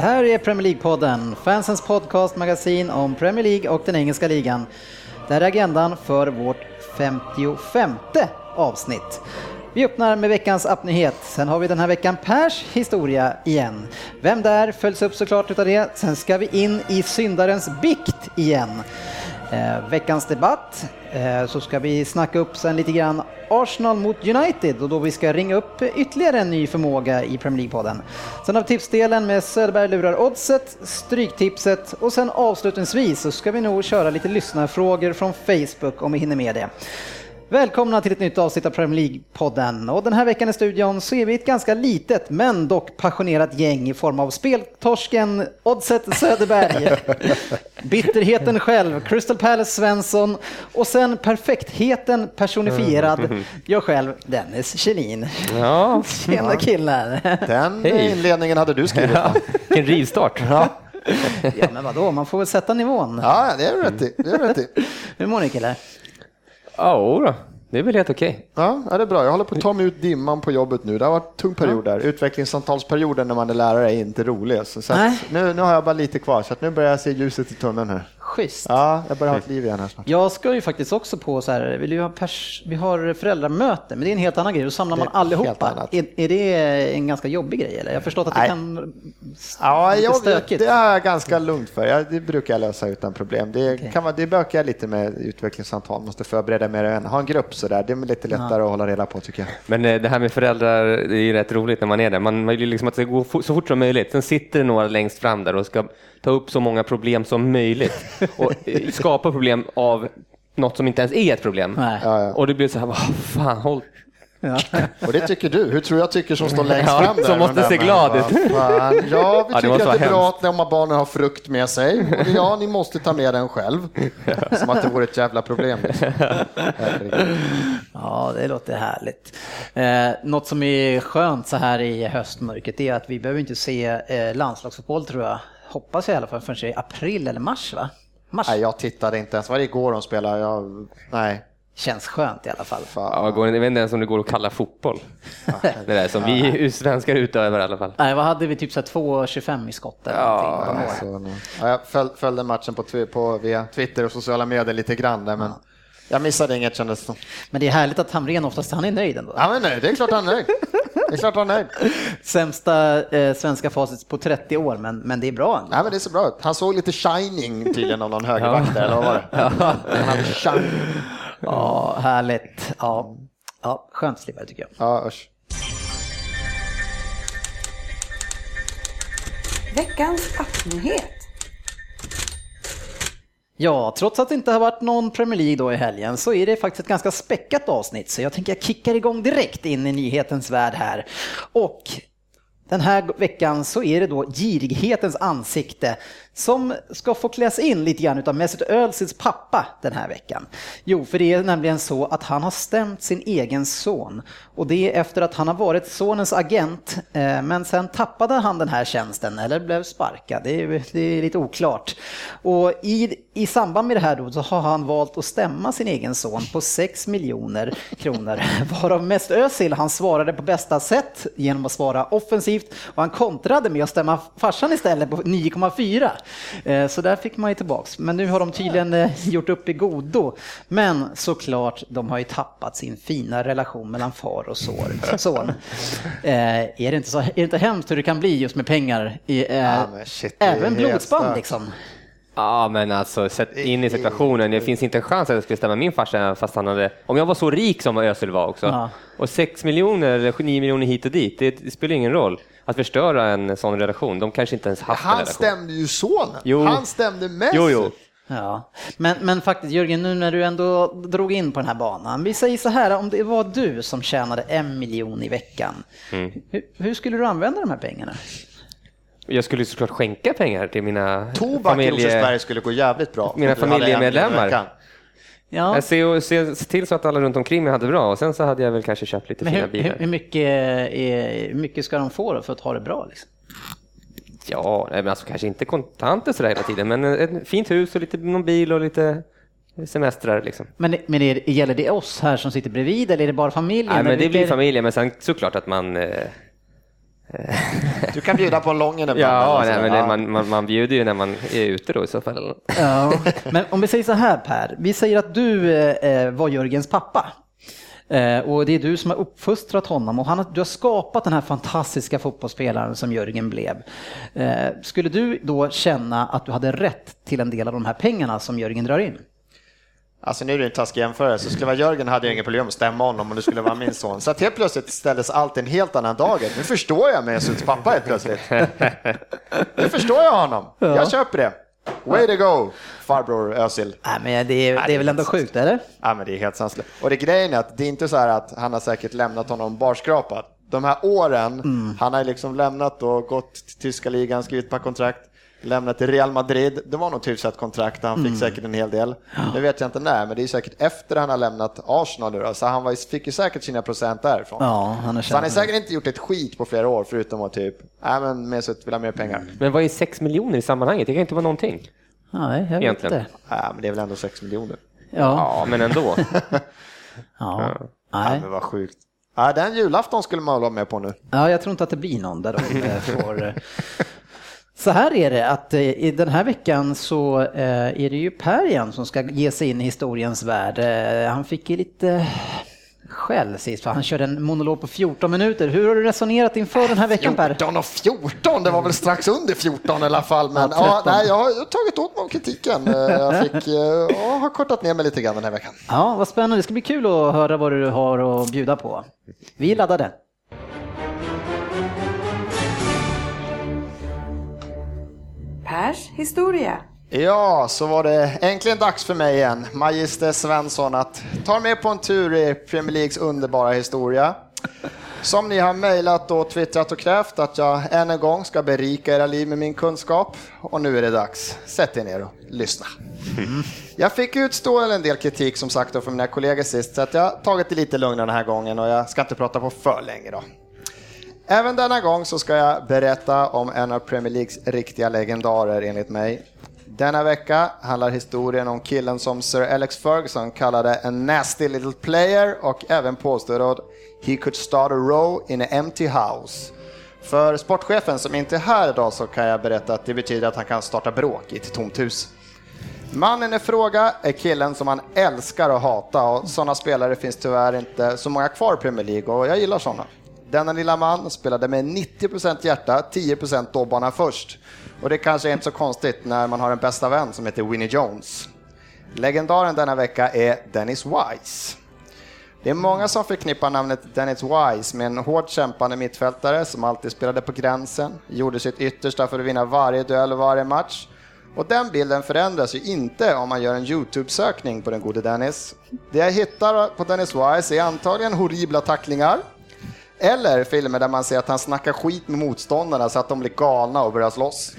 Det här är Premier League-podden, fansens podcastmagasin om Premier League och den engelska ligan. Det här är agendan för vårt 55 avsnitt. Vi öppnar med veckans appnyhet. Sen har vi den här veckan Pers historia igen. Vem där följs upp såklart utav det. Sen ska vi in i syndarens bikt igen. Eh, veckans debatt, eh, så ska vi snacka upp sen lite grann Arsenal mot United och då vi ska ringa upp ytterligare en ny förmåga i Premier League-podden. Sen har vi tipsdelen med Söderberg lurar oddset, Stryktipset och sen avslutningsvis så ska vi nog köra lite lyssnarfrågor från Facebook om vi hinner med det. Välkomna till ett nytt avsnitt av Premier League-podden. Och den här veckan i studion så är vi ett ganska litet men dock passionerat gäng i form av speltorsken Oddset Söderberg, bitterheten själv, Crystal Palace Svensson och sen perfektheten personifierad, jag själv, Dennis Kjellin. Ja, Tjena killar! Den Hej. inledningen hade du skrivit. ja. Vilken rivstart. ja. Ja men vadå, man får väl sätta nivån. ja det är du rätt i. Det är rätt i. Hur mår ni killar? Ja, då. det är väl helt okej. Ja, ja, det är bra. Jag håller på att ta mig ut dimman på jobbet nu. Det har varit en tung period där. Utvecklingssamtalsperioden när man är lärare är inte rolig. Så, så nu, nu har jag bara lite kvar, så att nu börjar jag se ljuset i tunneln här. Schysst. Ja, jag börjar ha ett liv igen här snart. Jag ska ju faktiskt också på så här, vill ju ha pers, vi har föräldramöte, men det är en helt annan grej, då samlar man allihopa. Är, är det en ganska jobbig grej eller? Jag har förstått att det Nej. kan Ja, jag, stökigt. det är jag ganska lugnt för. Jag, det brukar jag lösa utan problem. Det, kan vara, det bökar jag lite med utvecklingssamtal, måste förbereda mer än ha en grupp sådär. Det är lite lättare att hålla reda på tycker jag. Men eh, det här med föräldrar, det är ju rätt roligt när man är där. Man vill ju liksom att det ska gå så fort som möjligt. Sen sitter det några längst fram där och ska ta upp så många problem som möjligt och eh, skapa problem av något som inte ens är ett problem. Nej. Ja, ja. Och det blir så här, vad fan, håll Ja. Och det tycker du. Hur tror jag tycker som står längst Ja, fram där? som måste se glad ut. Ja, vi Ja, tycker att det är vara bra att de här barnen har frukt med sig. Och ja, ni måste ta med den själv. Som att det vore ett jävla problem. liksom. Ja, det låter härligt. Eh, något som är skönt så här i höstmörkret är att vi behöver inte se eh, landslagsfotboll tror jag, hoppas jag i alla fall, förrän i april eller mars va? Mars Nej, jag tittade inte ens. Var det igår de spelade? Jag, nej. känns skönt i alla fall. Fan. Ja, går- jag vet inte ens om det går att kalla fotboll. Det där som vi svenskar utövar i alla fall. Nej, vad hade vi? Typ så här 2,25 i skott eller Ja, någonting på mål. Så, nej. ja, jag föl, följde matchen på, på, via Twitter och sociala medier lite grann där, men jag missade inget kändes det. Men det är härligt att Hamrén oftast, han är nöjd ändå. Ja, men nej, det är klart han är nöjd. Det är klart han är nöjd. Sämsta eh, svenska facit på 30 år, men, men det är bra ändå. Nej, men det ser bra ut. Han såg lite shining tydligen av någon högerback där, eller vad var det? Han. Ja, härligt. Ja, ja skönt det tycker jag. Ja, usch. Veckans appnyhet. Ja, trots att det inte har varit någon Premier League då i helgen så är det faktiskt ett ganska späckat avsnitt. Så jag tänker jag kickar igång direkt in i nyhetens värld här. Och den här veckan så är det då girighetens ansikte som ska få kläs in lite grann utav Mesut Özils pappa den här veckan. Jo, för det är nämligen så att han har stämt sin egen son och det är efter att han har varit sonens agent eh, men sen tappade han den här tjänsten eller blev sparkad. Det är, det är lite oklart. Och i, i samband med det här då så har han valt att stämma sin egen son på 6 miljoner kronor varav mest Özil han svarade på bästa sätt genom att svara offensivt och han kontrade med att stämma farsan istället på 9,4. Eh, Så där fick man ju tillbaks. Men nu har de tydligen eh, gjort upp i godo. Men såklart, de har ju tappat sin fina relation mellan far och son. Eh, Är det inte, så, är det inte hemskt hur det kan bli just med pengar? I, Ja, shit, det även blodsband liksom. Ja, men alltså sätt in i situationen. Det finns inte en chans att jag skulle stämma min farsa fast han hade, om jag var så rik som Özil var också. Ja. Och 6 miljoner eller 9 miljoner hit och dit, det, det spelar ingen roll. Att förstöra en sån relation, de kanske inte ens haft en Han relation. stämde ju sonen. Jo. Han stämde Messi. Jo, jo. Ja, men, men faktiskt Jörgen, nu när du ändå drog in på den här banan. Vi säger så här, om det var du som tjänade en miljon i veckan, Mm. hur, hur skulle du använda de här pengarna? Jag skulle såklart skänka pengar till mina Tobak i Rosersberg skulle gå jävligt bra. Mina en familjemedlemmar. Ja, ser, och ser se till så att alla runt omkring mig hade bra och sen så hade jag väl kanske köpt lite men fina hur, bilar. hur, mycket, är, hur mycket ska de få för att ha det bra? Liksom? Ja, men alltså kanske inte kontanter sådär hela tiden, men ett fint hus och lite någon bil och lite semestrar liksom. Men, men är, gäller det oss här som sitter bredvid eller är det bara familjen? Nej, men det blir familjen, men sen såklart att man... Eh, Du kan bjuda på en lången ibland. ja, nej, men det, man, man, man bjuder ju när man är ute då i så fall. Ja, men om vi säger så här Per, vi säger att du eh, var Jörgens pappa. Eh, och det är du som har uppfostrat honom och han, du har skapat den här fantastiska fotbollsspelaren som Jörgen blev. Eh, skulle du då känna att du hade rätt till en del av de här pengarna som Jörgen drar in? Alltså nu är det en taskig jämförelse. Så skulle vara Jörgen hade jag inga problem att stämma honom om det skulle vara min son. Så att helt plötsligt ställdes allt en helt annan dager. Nu förstår jag Mesuts pappa helt plötsligt. Nu förstår jag honom. Jag köper det. Way to go, farbror Özil. Nej, men det är, det är väl ändå sjukt, eller? Ja, men det är helt sanslöst. Och det grejen är att det är inte så här att han har säkert lämnat honom barskrapad. De här åren, han har liksom lämnat och gått till tyska ligan, skrivit ett par kontrakt, lämnat till Real Madrid. Det var nog hyfsat kontrakt, han fick säkert en hel del. Nu vet jag inte när, men det är säkert efter han har lämnat Arsenal nu då, så han var, fick ju säkert sina procent därifrån. Ja, han har Så han har säkert inte gjort ett skit på flera år, förutom att typ, nej men Mesut vill ha mer pengar. Men vad är 6 miljoner i sammanhanget? Det kan inte vara någonting. Nej, jag vet Egentligen. inte. Nej, men det är väl ändå 6 miljoner. Ja, Ja, men ändå. ja. Nej. Nej. men vad sjukt. Ja, den julafton skulle man vara med på nu. Ja, jag tror inte att det blir någon där de eh, får... Så här är det att eh, i den här veckan så eh, är det ju Per igen som ska ge sig in i historiens värld. Eh, Han fick ju lite skäll sist för han körde en monolog på 14 minuter. Hur har du resonerat inför den här veckan Per? 14 och 14, det var väl strax under 14 i alla fall. Men ja, nej, jag har tagit åt mig av kritiken. Jag fick, ja, har kortat ner mig lite grann den här veckan. Ja, vad spännande. Det ska bli kul att höra vad du har att bjuda på. Vi är laddade. Pers historia. Ja, så var det äntligen dags för mig igen, Magister Svensson, att ta med på en tur i Premier Leagues underbara historia. Som ni har mejlat och twittrat och krävt att jag än en gång ska berika era liv med min kunskap. Och nu är det dags. Sätt er ner och lyssna. Jag fick utstå en del kritik som sagt då från mina kollegor sist, så att jag har tagit det lite lugnare den här gången och jag ska inte prata på för länge då. Även denna gång så ska jag berätta om en av Premier Leagues riktiga legendarer enligt mig. Denna vecka handlar historien om killen som Sir Alex Ferguson kallade en nasty little player och även påstod att he could start a row in an empty house. För sportchefen som inte är här idag så kan jag berätta att det betyder att han kan starta bråk i ett tomt hus. Mannen i fråga är killen som han älskar att hata och sådana spelare finns tyvärr inte så många kvar i Premier League och jag gillar sådana. Denna lilla man spelade med 90% hjärta, 10% dobbarna först. Och det kanske är inte så konstigt när man har en bästa vän som heter Winnie Jones. Legendaren denna vecka är Dennis Wise. Det är många som förknippar namnet Dennis Wise med en hårt kämpande mittfältare som alltid spelade på gränsen, gjorde sitt yttersta för att vinna varje duell och varje match. Och den bilden förändras ju inte om man gör en YouTube-sökning på den gode Dennis. Det jag hittar på Dennis Wise är antagligen horribla tacklingar, eller filmer där man ser att han snackar skit med motståndarna så att de blir galna och börjar slåss.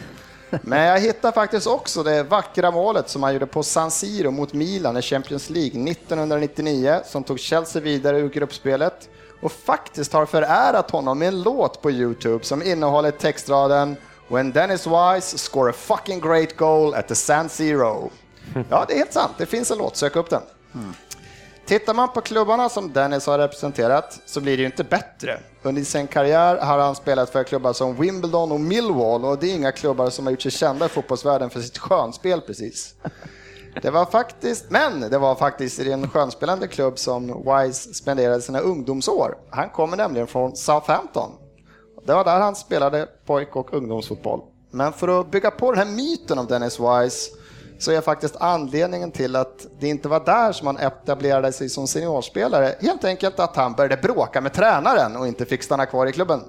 Men jag hittar faktiskt också det vackra målet som han gjorde på San Siro mot Milan i Champions League 1999 som tog Chelsea vidare ur gruppspelet och faktiskt har förärat honom med en låt på Youtube som innehåller textraden “When Dennis Wise score a fucking great goal at the San Siro”. Ja, det är helt sant. Det finns en låt. Sök upp den. Mm. Tittar man på klubbarna som Dennis har representerat så blir det ju inte bättre. Under sin karriär har han spelat för klubbar som Wimbledon och Millwall och det är inga klubbar som har gjort sig kända i fotbollsvärlden för sitt skönspel precis. Det var faktiskt, men det var faktiskt i en skönspelande klubb som Wise spenderade sina ungdomsår. Han kommer nämligen från Southampton. Det var där han spelade pojk och ungdomsfotboll. Men för att bygga på den här myten om Dennis Wise så är faktiskt anledningen till att det inte var där som han etablerade sig som seniorspelare helt enkelt att han började bråka med tränaren och inte fick stanna kvar i klubben.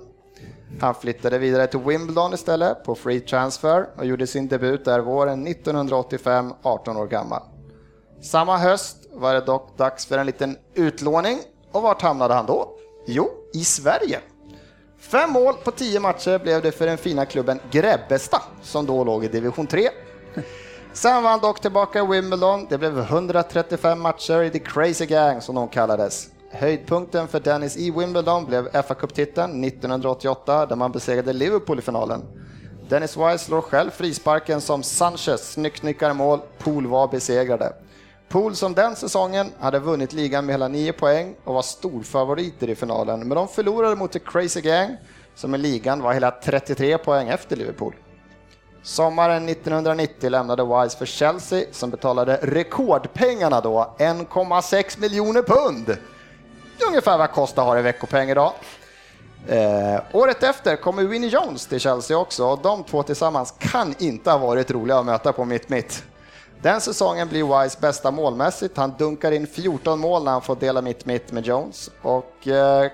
Han flyttade vidare till Wimbledon istället på free transfer och gjorde sin debut där våren 1985, 18 år gammal. Samma höst var det dock dags för en liten utlåning och vart hamnade han då? Jo, i Sverige. Fem mål på tio matcher blev det för den fina klubben Grebbestad som då låg i division 3. Sen var han dock tillbaka i Wimbledon. Det blev 135 matcher i The Crazy Gang som de kallades. Höjdpunkten för Dennis i Wimbledon blev fa Cup-titeln 1988 där man besegrade Liverpool i finalen. Dennis Wise slår själv frisparken som Sanchez snyggt nickar mål. Pool var besegrade. Pool som den säsongen hade vunnit ligan med hela 9 poäng och var storfavoriter i finalen, men de förlorade mot The Crazy Gang som i ligan var hela 33 poäng efter Liverpool. Sommaren 1990 lämnade Wise för Chelsea som betalade rekordpengarna då, 1,6 miljoner pund. Ungefär vad Costa har i veckopeng idag. Eh, året efter kommer Winnie Jones till Chelsea också och de två tillsammans kan inte ha varit roliga att möta på mitt-mitt. Den säsongen blir Wise bästa målmässigt. Han dunkar in 14 mål när han får dela mitt-mitt med Jones. Och, eh,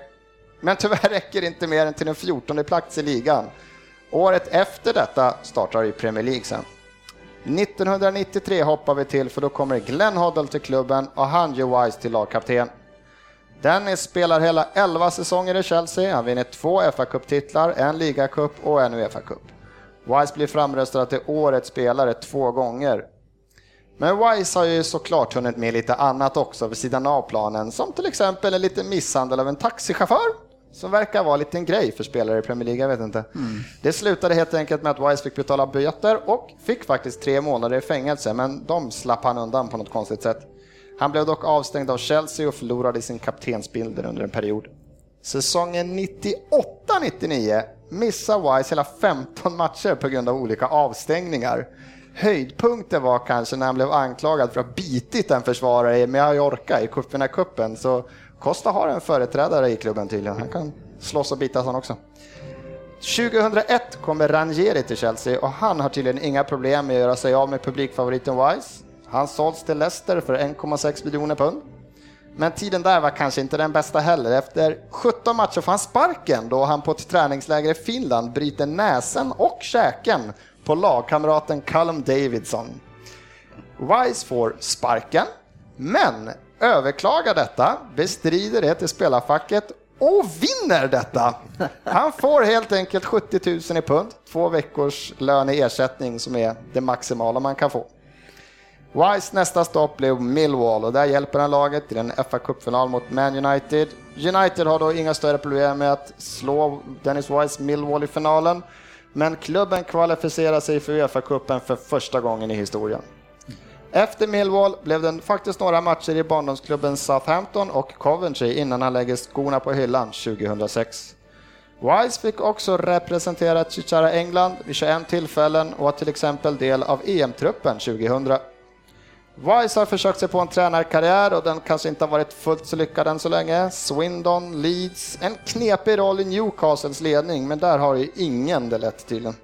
men tyvärr räcker det inte mer än till den 14 plats i ligan. Året efter detta startar i Premier League sen. 1993 hoppar vi till för då kommer Glenn Hoddle till klubben och han gör Wise till lagkapten. Dennis spelar hela 11 säsonger i Chelsea. Han vinner två fa Cup-titlar, en ligacup och en Uefa-cup. Wise blir framröstad till årets spelare två gånger. Men Wise har ju såklart hunnit med lite annat också vid sidan av planen, som till exempel en liten misshandel av en taxichaufför som verkar vara en liten grej för spelare i Premier League, jag vet inte. Mm. Det slutade helt enkelt med att Wise fick betala böter och fick faktiskt tre månader i fängelse, men de slapp han undan på något konstigt sätt. Han blev dock avstängd av Chelsea och förlorade sin kaptensbilder under en period. Säsongen 98-99 missade Wise hela 15 matcher på grund av olika avstängningar. Höjdpunkten var kanske när han blev anklagad för att ha bitit en försvarare i Mallorca i cupen. Så Costa har en företrädare i klubben tydligen. Han kan slåss och bitas han också. 2001 kommer Ranieri till Chelsea och han har tydligen inga problem med att göra sig av med publikfavoriten Wise. Han sålts till Leicester för 1,6 miljoner pund. Men tiden där var kanske inte den bästa heller. Efter 17 matcher får han sparken då han på ett träningsläger i Finland bryter näsen och käken på lagkamraten Callum Davidson. Wise får sparken, men överklagar detta, bestrider det till spelarfacket och vinner detta. Han får helt enkelt 70 000 i pund, två veckors lön i ersättning som är det maximala man kan få. Wise nästa stopp blev Millwall och där hjälper han laget till en fa Cup-final mot Man United. United har då inga större problem med att slå Dennis Wise Millwall i finalen, men klubben kvalificerar sig för Uefa-cupen för första gången i historien. Efter Millwall blev det faktiskt några matcher i barndomsklubben Southampton och Coventry innan han lägger skorna på hyllan 2006. Wise fick också representera Chichara England vid 21 tillfällen och var till exempel del av EM-truppen 2000. Wise har försökt sig på en tränarkarriär och den kanske inte har varit fullt så lyckad än så länge. Swindon, Leeds, en knepig roll i Newcastles ledning, men där har ju ingen det lätt tydligen.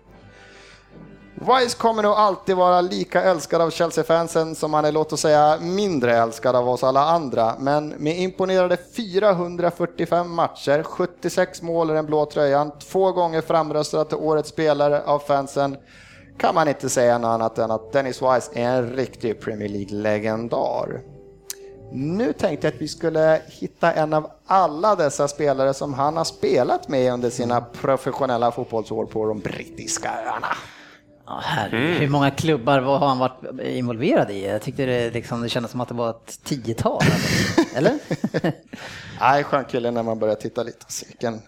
Wise kommer nog alltid vara lika älskad av Chelsea-fansen som han är, låt oss säga, mindre älskad av oss alla andra. Men med imponerade 445 matcher, 76 mål i den blå tröjan, två gånger framröstad till årets spelare av fansen, kan man inte säga något annat än att Dennis Wise är en riktig Premier League-legendar. Nu tänkte jag att vi skulle hitta en av alla dessa spelare som han har spelat med under sina professionella fotbollsår på de brittiska öarna. Ja, mm. Hur många klubbar har han varit involverad i? Jag tyckte det, liksom, det kändes som att det var ett tiotal. Alltså. Eller? Nej, skön kille när man börjar titta lite. Vilken...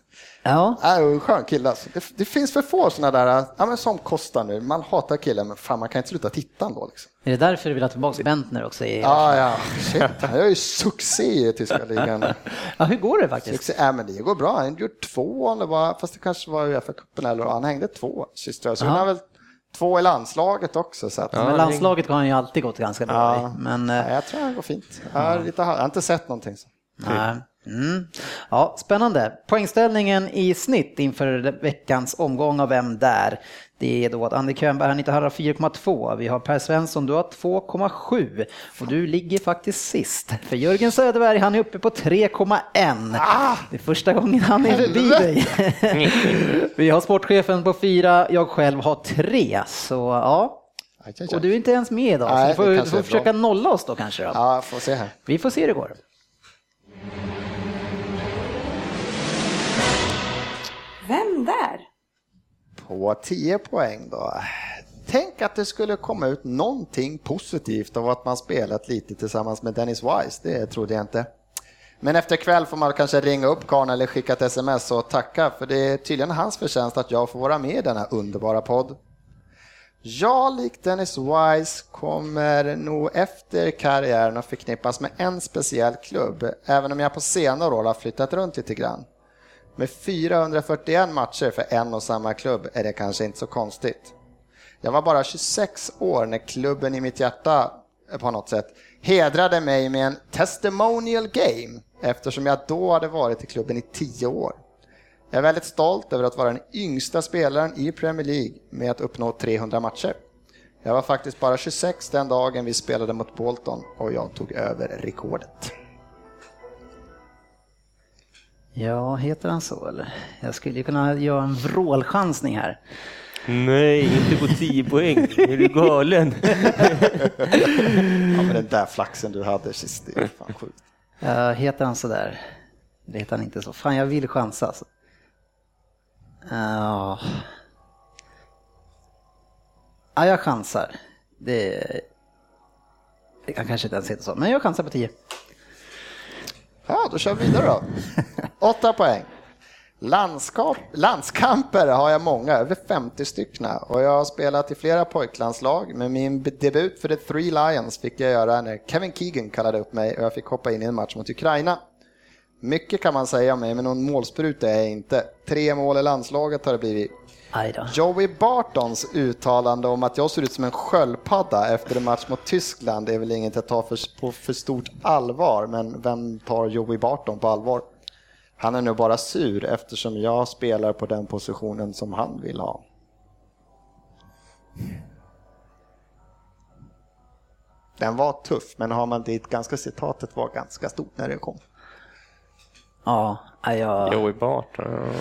Ja. Nej, skön kille alltså. det, det, finns för få sådana där, ja, men som Kostar nu, man hatar killen men fan man kan inte sluta titta ändå. Liksom. Är det därför du vill ha tillbaka Bentner också? I ja, ja, shit. Han gör ju succé i tyska ligan. ja, hur går det faktiskt? Succé, ja, men det går bra, han gjort två, eller var, fast det kanske var Uefa-cupen eller han hängde två systrar. Så han har väl två i landslaget också. Så att, ja, men landslaget har han ju alltid gått ganska bra ja, i. Men, ja, jag tror han går fint. Jag har, lite, jag har inte sett någonting. Så. Nej. Mm. Ja, spännande. Poängställningen i snitt inför veckans omgång av Vem där? Det är då att Andy Könberg han inte har 4,2. Vi har Per Svensson, du har 2,7 och du ligger faktiskt sist. För Jörgen Söderberg han är uppe på 3,1. Ah! Det är första gången han är förbi dig. Vi har sportchefen på 4, jag själv har 3. Så ja, och du är inte ens med idag, Nej, så du får, du får försöka nolla oss då kanske. Då. Ja, får se här. Vi får se hur det går. Där? På 10 poäng då. Tänk att det skulle komma ut någonting positivt av att man spelat lite tillsammans med Dennis Wise. Det trodde jag inte. Men efter kväll får man kanske ringa upp Karn eller skicka ett sms och tacka för det är tydligen hans förtjänst att jag får vara med i denna underbara podd. Jag, likt Dennis Wise, kommer nog efter karriären att förknippas med en speciell klubb, även om jag på senare år har flyttat runt lite grann. Med 441 matcher för en och samma klubb är det kanske inte så konstigt. Jag var bara 26 år när klubben i mitt hjärta eh, på något sätt hedrade mig med en testimonial game eftersom jag då hade varit i klubben i 10 år. Jag är väldigt stolt över att vara den yngsta spelaren i Premier League med att uppnå 300 matcher. Jag var faktiskt bara 26 den dagen vi spelade mot Bolton och jag tog över rekordet. Ja, heter han så eller? Jag skulle kunna göra en vrålchansning här. Nej, inte på 10 poäng. Är du galen? ja, men den där flaxen du hade sist, det är fan sjukt. Uh, heter han så där? Det heter han inte så. Fan, jag vill chansa alltså. Uh, ja, jag chansar. Det, det kan kanske inte ens heta så, men jag chansar på 10. Ja, då kör vi vidare då. Åtta poäng. Landskap, landskamper har jag många, över 50 styckna och jag har spelat i flera pojklandslag men min debut för The Three Lions fick jag göra när Kevin Keegan kallade upp mig och jag fick hoppa in i en match mot Ukraina. Mycket kan man säga om mig men någon målspruta är jag inte. Tre mål i landslaget har det blivit. Joey Bartons uttalande om att jag ser ut som en sköldpadda efter en match mot Tyskland är väl inget jag tar för, på för stort allvar, men vem tar Joey Barton på allvar? Han är nog bara sur eftersom jag spelar på den positionen som han vill ha. Den var tuff, men har man dit ganska citatet var ganska stort när det kom. Ja, jag... Joey Barton.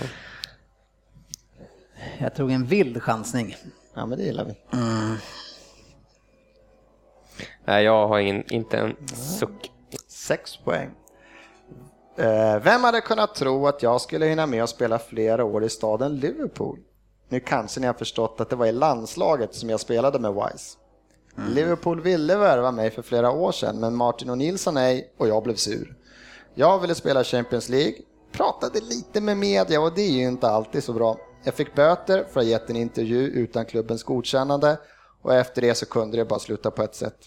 Jag tog en vild chansning. Ja, men det gillar vi. Mm. Nej, jag har ingen, inte en suck. Sex poäng. Eh, vem hade kunnat tro att jag skulle hinna med att spela flera år i staden Liverpool? Nu kanske ni har förstått att det var i landslaget som jag spelade med Wise. Mm. Liverpool ville värva mig för flera år sedan, men Martin och Nilsson nej och jag blev sur. Jag ville spela Champions League, pratade lite med media och det är ju inte alltid så bra. Jag fick böter för att ha gett en intervju utan klubbens godkännande och efter det så kunde det bara sluta på ett sätt.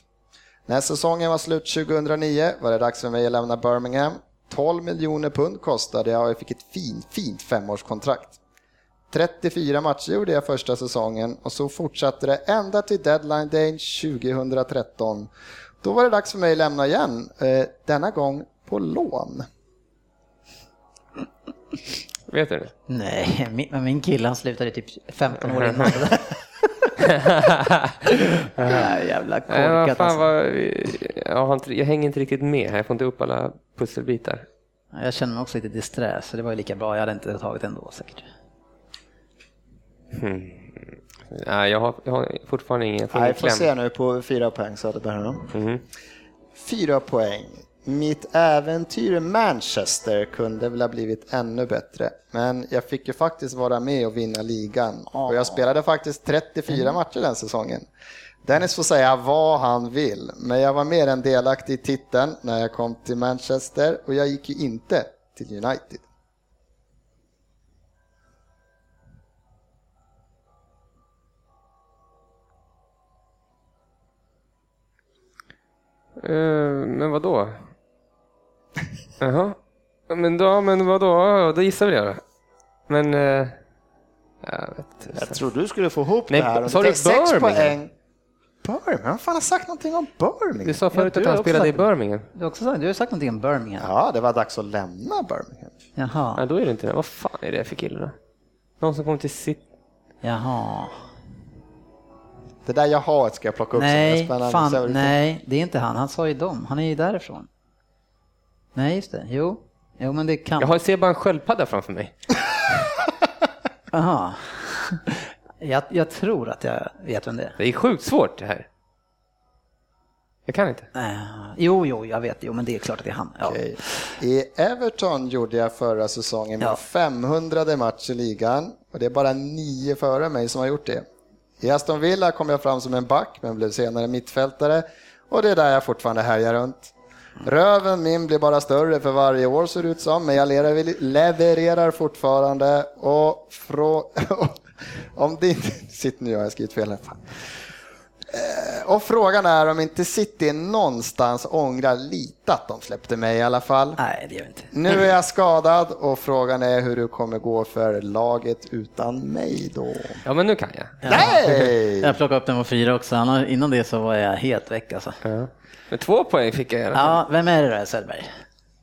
När säsongen var slut 2009 var det dags för mig att lämna Birmingham. 12 miljoner pund kostade jag och jag fick ett fint, fint femårskontrakt. 34 matcher gjorde jag första säsongen och så fortsatte det ända till deadline day 2013. Då var det dags för mig att lämna igen, eh, denna gång på lån. Vet du det? Nej, min, min kille han slutade typ 15 år innan det där. jävla korkat ja, alltså. jag, inte, jag hänger inte riktigt med här, jag får inte upp alla pusselbitar. Jag känner mig också lite disträ, så det var ju lika bra. Jag hade inte tagit ändå säkert. Hmm. Nej, jag har, jag har fortfarande ingen Nej, Jag får se nu på fyra poäng Söderberg. Mm. Fyra poäng. Mitt äventyr i Manchester kunde väl ha blivit ännu bättre, men jag fick ju faktiskt vara med och vinna ligan och jag spelade faktiskt 34 mm. matcher den säsongen. Dennis får säga vad han vill, men jag var mer än delaktig i titeln när jag kom till Manchester och jag gick ju inte till United. Uh, men vad då? Jaha. Men då, men vadå? Ja, då gissar vi det då. Men... Eh, jag, vet, jag tror du skulle få ihop Nej, det här. Sa du poäng. Birmingham? Vem fan har sagt någonting om Birmingham? Du sa förut du att har han spelade i. Birmingham. Du har, också sagt, du har sagt någonting om Birmingham. Ja, det var dags att lämna Birmingham. Ja, Jaha. då är det inte det. Vad fan är det för kille då? Någon som kommer till sitt... Jaha. Det där jag har ska jag plocka upp. Nej, fan, nej, det är inte han. Han sa ju dem. Han är ju därifrån. Nej, just det. Jo, jo men det kan. Jag har, ser bara en sköldpadda framför mig. Aha. Jag, jag tror att jag vet vem det är. Det är sjukt svårt det här. Jag kan inte. Eh, jo, jo, jag vet. Jo, men det är klart att det är han. Ja. Okej. I Everton gjorde jag förra säsongen min Ja. 500 match i ligan och det är bara nio före mig som har gjort det. I Aston Villa kom jag fram som en back men blev senare mittfältare och det är där jag fortfarande härjar runt. Röven min blir bara större för varje år ser det ut som, men jag levererar- fortfarande och frå... om det inte... Sitt nu, jag har skrivit fel här. Eh, Och frågan är om inte City någonstans ångrar lite att de släppte mig i alla fall. Nej, det gör inte. Nu är jag skadad och frågan är hur det kommer gå för laget utan mig då. Ja, men nu kan jag. Nej! Jag plockade upp den på fyra också. Innan det så var jag helt väck alltså. Ja. Men två poäng fick jag i alla fall. Ja, vem är det då, Söderberg?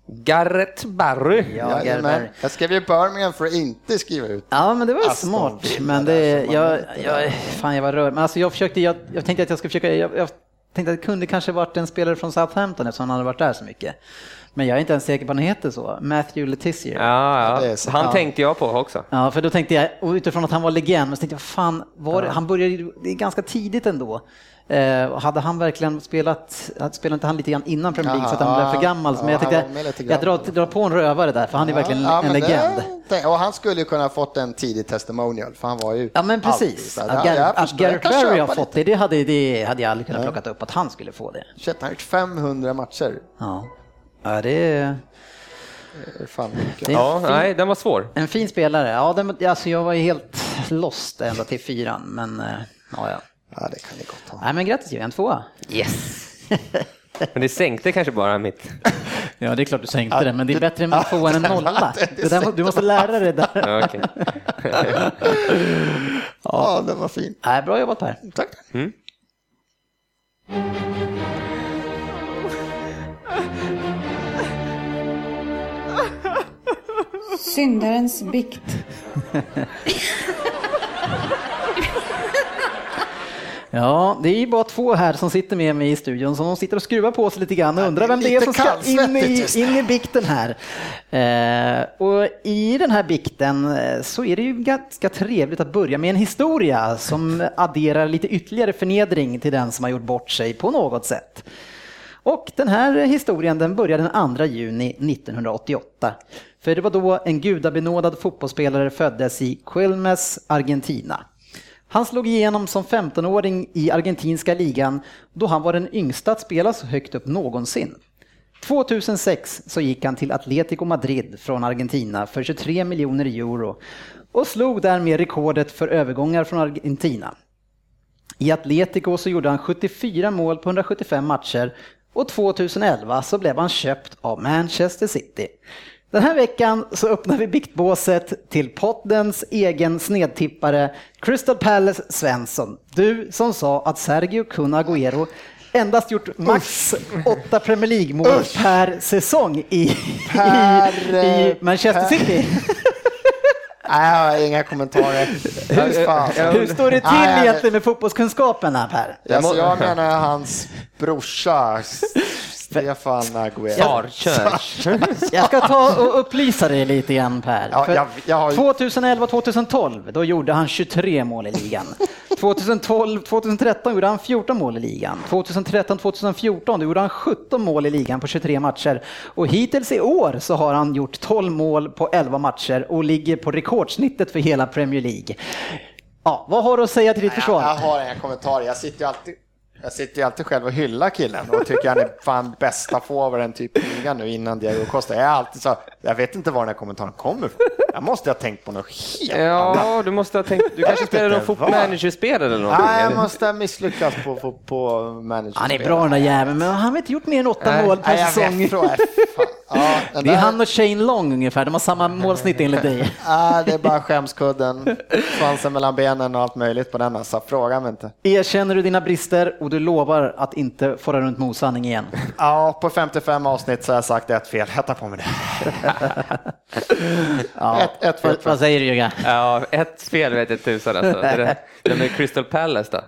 Gareth Barry. Ja, Jajamän. Gerberg. Jag skrev ju Birmingham för att inte skriva ut. Ja, men det var Aston smart. Men det, jag, jag, fan jag var rörd. Men alltså jag försökte, jag, jag tänkte att jag skulle försöka, jag, jag tänkte att det kunde kanske varit en spelare från Southampton eftersom han hade varit där så mycket. Men jag är inte ens säker på att han heter så. Matthew Letizier. Ja. Ja, ja. Han Ja. tänkte jag på också. för då tänkte jag, och utifrån att han var legend, men så tänkte jag, fan, var det, han började det är ganska tidigt ändå. Eh, och hade han verkligen spelat, spelade inte han lite grann innan Premier League så att han blev för gammal? Ja, men jag tänkte, jag drar, drar på en rövare där, för han är verkligen Ja, en men det- legend. tänk- Och han skulle ju kunna ha fått en tidig testimonial för han var ju Ja men precis. Att, ja, Gar- jag att Barry har fått det, det hade, det hade jag aldrig kunnat plocka upp att han skulle få det. Shit, han har gjort 500 matcher. Ja, ja det är Det Fan. Det Ja, fin- nej, den var svår. en fin spelare. Ja, den, alltså jag var ju helt lost ända till fyran, men eh, ja, ja. Ja, det kan ni gott ha. Nej, men grattis Jörgen, tvåa. Yes. Men det sänkte kanske bara mitt... Ja, det är klart du sänkte det, men det är bättre med en tvåa än en nolla. det där, du måste lära dig det där. Ja. Ja, den var fin. Nej, bra jobbat Per. Tack. Syndarens bikt. Ja, det är ju bara två här som sitter med mig i studion, så de sitter och skruvar på sig lite grann och undrar vem det är som ska in i, in i bikten här. Eh, och i den här bikten eh, så är det ju ganska trevligt att börja med en historia som adderar lite ytterligare förnedring till den som har gjort bort sig på något sätt. Och den här historien den började den 2 juni 1988. För det var då en gudabenådad fotbollsspelare föddes i Quilmes, Argentina. Han slog igenom som 15-åring i argentinska ligan då han var den yngsta att spela så högt upp någonsin. 2006 så gick han till Atletico Madrid från Argentina för 23 miljoner euro och slog därmed rekordet för övergångar från Argentina. I Atletico så gjorde han 74 mål på 175 matcher och 2011 så blev han köpt av Manchester City. Den här veckan så öppnar vi biktbåset till poddens egen snedtippare Crystal Palace Svensson. Du som sa att Sergio Kun Agüero endast gjort max åtta Premier League-mål per säsong i, Per, i, i eh, Manchester per- City. Nej, jag har inga kommentarer. Fan. Hur står det till Nej, egentligen med fotbollskunskaperna Per? Alltså, jag menar hans brorsa, Stefan Agüero. Farkör. Jag ska ta och upplysa dig lite grann Per. Ja, jag- jag har ju- 2011-2012, då gjorde han 23 mål i ligan. 2012-2013 gjorde han 14 mål i ligan. 2013-2014 då gjorde han 17 mål i ligan på 23 matcher. Och hittills i år så har han gjort 12 mål på 11 matcher och ligger på rekordsnittet för hela Premier League. Ja, vad har du att säga till ditt Jag, försvar? jag har inga kommentarer. Jag sitter ju alltid, jag sitter ju alltid själv och hyllar killen och tycker han är fan bästa forwarden typ i ligan nu innan Diego Costa. Jag är alltid så, jag vet inte var den här kommentaren kommer ifrån. Jag måste ha tänkt på något helt annat. Ja, du måste ha tänkt... Du kanske spelar någon fotbollmanagerspel eller någonting? Nej, jag måste ha misslyckats på, på, på manager. Han är bra den där jäveln, men han har inte gjort mer än åtta mål per säsong. Ja, Det är där- han och Shane Long ungefär, de har samma målsnitt enligt dig. Ah, det är bara skämskudden, svansen mellan benen och allt möjligt på den. Alltså, fråga mig inte. Erkänner du dina brister och du lovar att inte fara runt med osanning igen? Ja, på 55 avsnitt så har jag sagt ett fel. Tar på mig det. Ja. Ett, ett fel. Vad, vad säger du Jörgen? Ja, ett fel vet jag tusan alltså. Det, det med Crystal Palace då?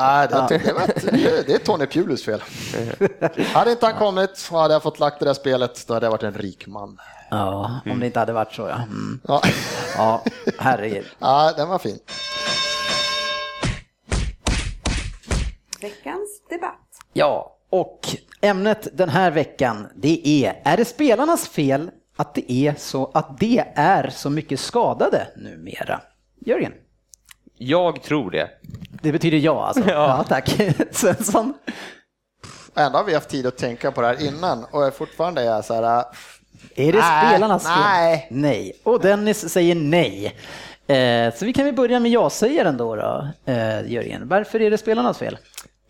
Ah, det, det, var det, det är Tony Pulis fel. Hade inte han kommit så hade jag fått lagt det där spelet, då hade jag varit en rik man. Ja, om det inte hade varit så ja. Mm. Ja, Ja, herregud. ja den var fin. Veckans debatt. Ja, och ämnet den här veckan det är, är det spelarnas fel att det är så, att det är så mycket skadade numera? Jörgen? Jag tror det. Det betyder ja alltså? Ja, tack. Svensson? Ändå har vi haft tid att tänka på det här innan och jag fortfarande är så här, ah, Är det Nej, spelarnas fel? nej. Nej. Och Dennis säger nej. Eh, så vi kan väl börja med ja-sägaren då, då eh, Jörgen. Varför är det spelarnas fel?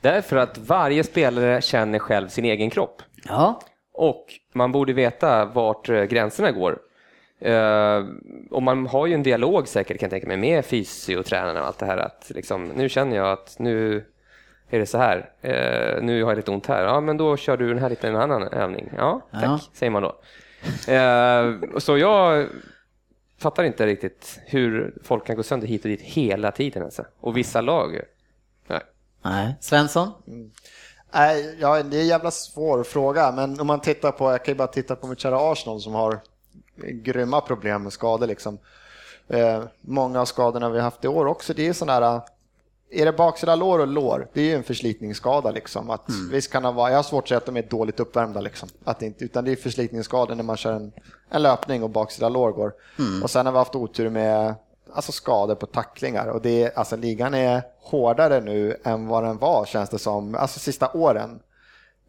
Därför att varje spelare känner själv sin egen kropp. Ja, Och man borde veta vart eh, gränserna går. Eh, och man har ju en dialog säkert kan jag tänka mig med fysiotränarna och allt det här att liksom, nu känner jag att nu är det så här. Eh, nu har jag lite ont här. Ja, men då kör du den här lite en annan övning. Ja, tack, Ja. säger man då. Eh, så jag fattar inte riktigt hur folk kan gå sönder hit och dit hela tiden. Alltså. Och vissa lag, nej. nej. Svensson? Nej, ja, det är en jävla svår fråga, men om man tittar på, jag kan ju bara titta på mitt kära Arsenal som har grymma problem med skador liksom. Eh, många av skadorna vi har haft i år också, det är sådana här, är det baksida lår och lår, det är ju en förslitningsskada liksom. Att, Visst kan det vara, jag har svårt att säga att de är dåligt uppvärmda liksom. Att det inte, utan det är förslitningsskador när man kör en, en löpning och baksida lår går. Och sen har vi haft otur med alltså skador på tacklingar och det är, alltså ligan är hårdare nu än vad den var känns det som, alltså sista åren.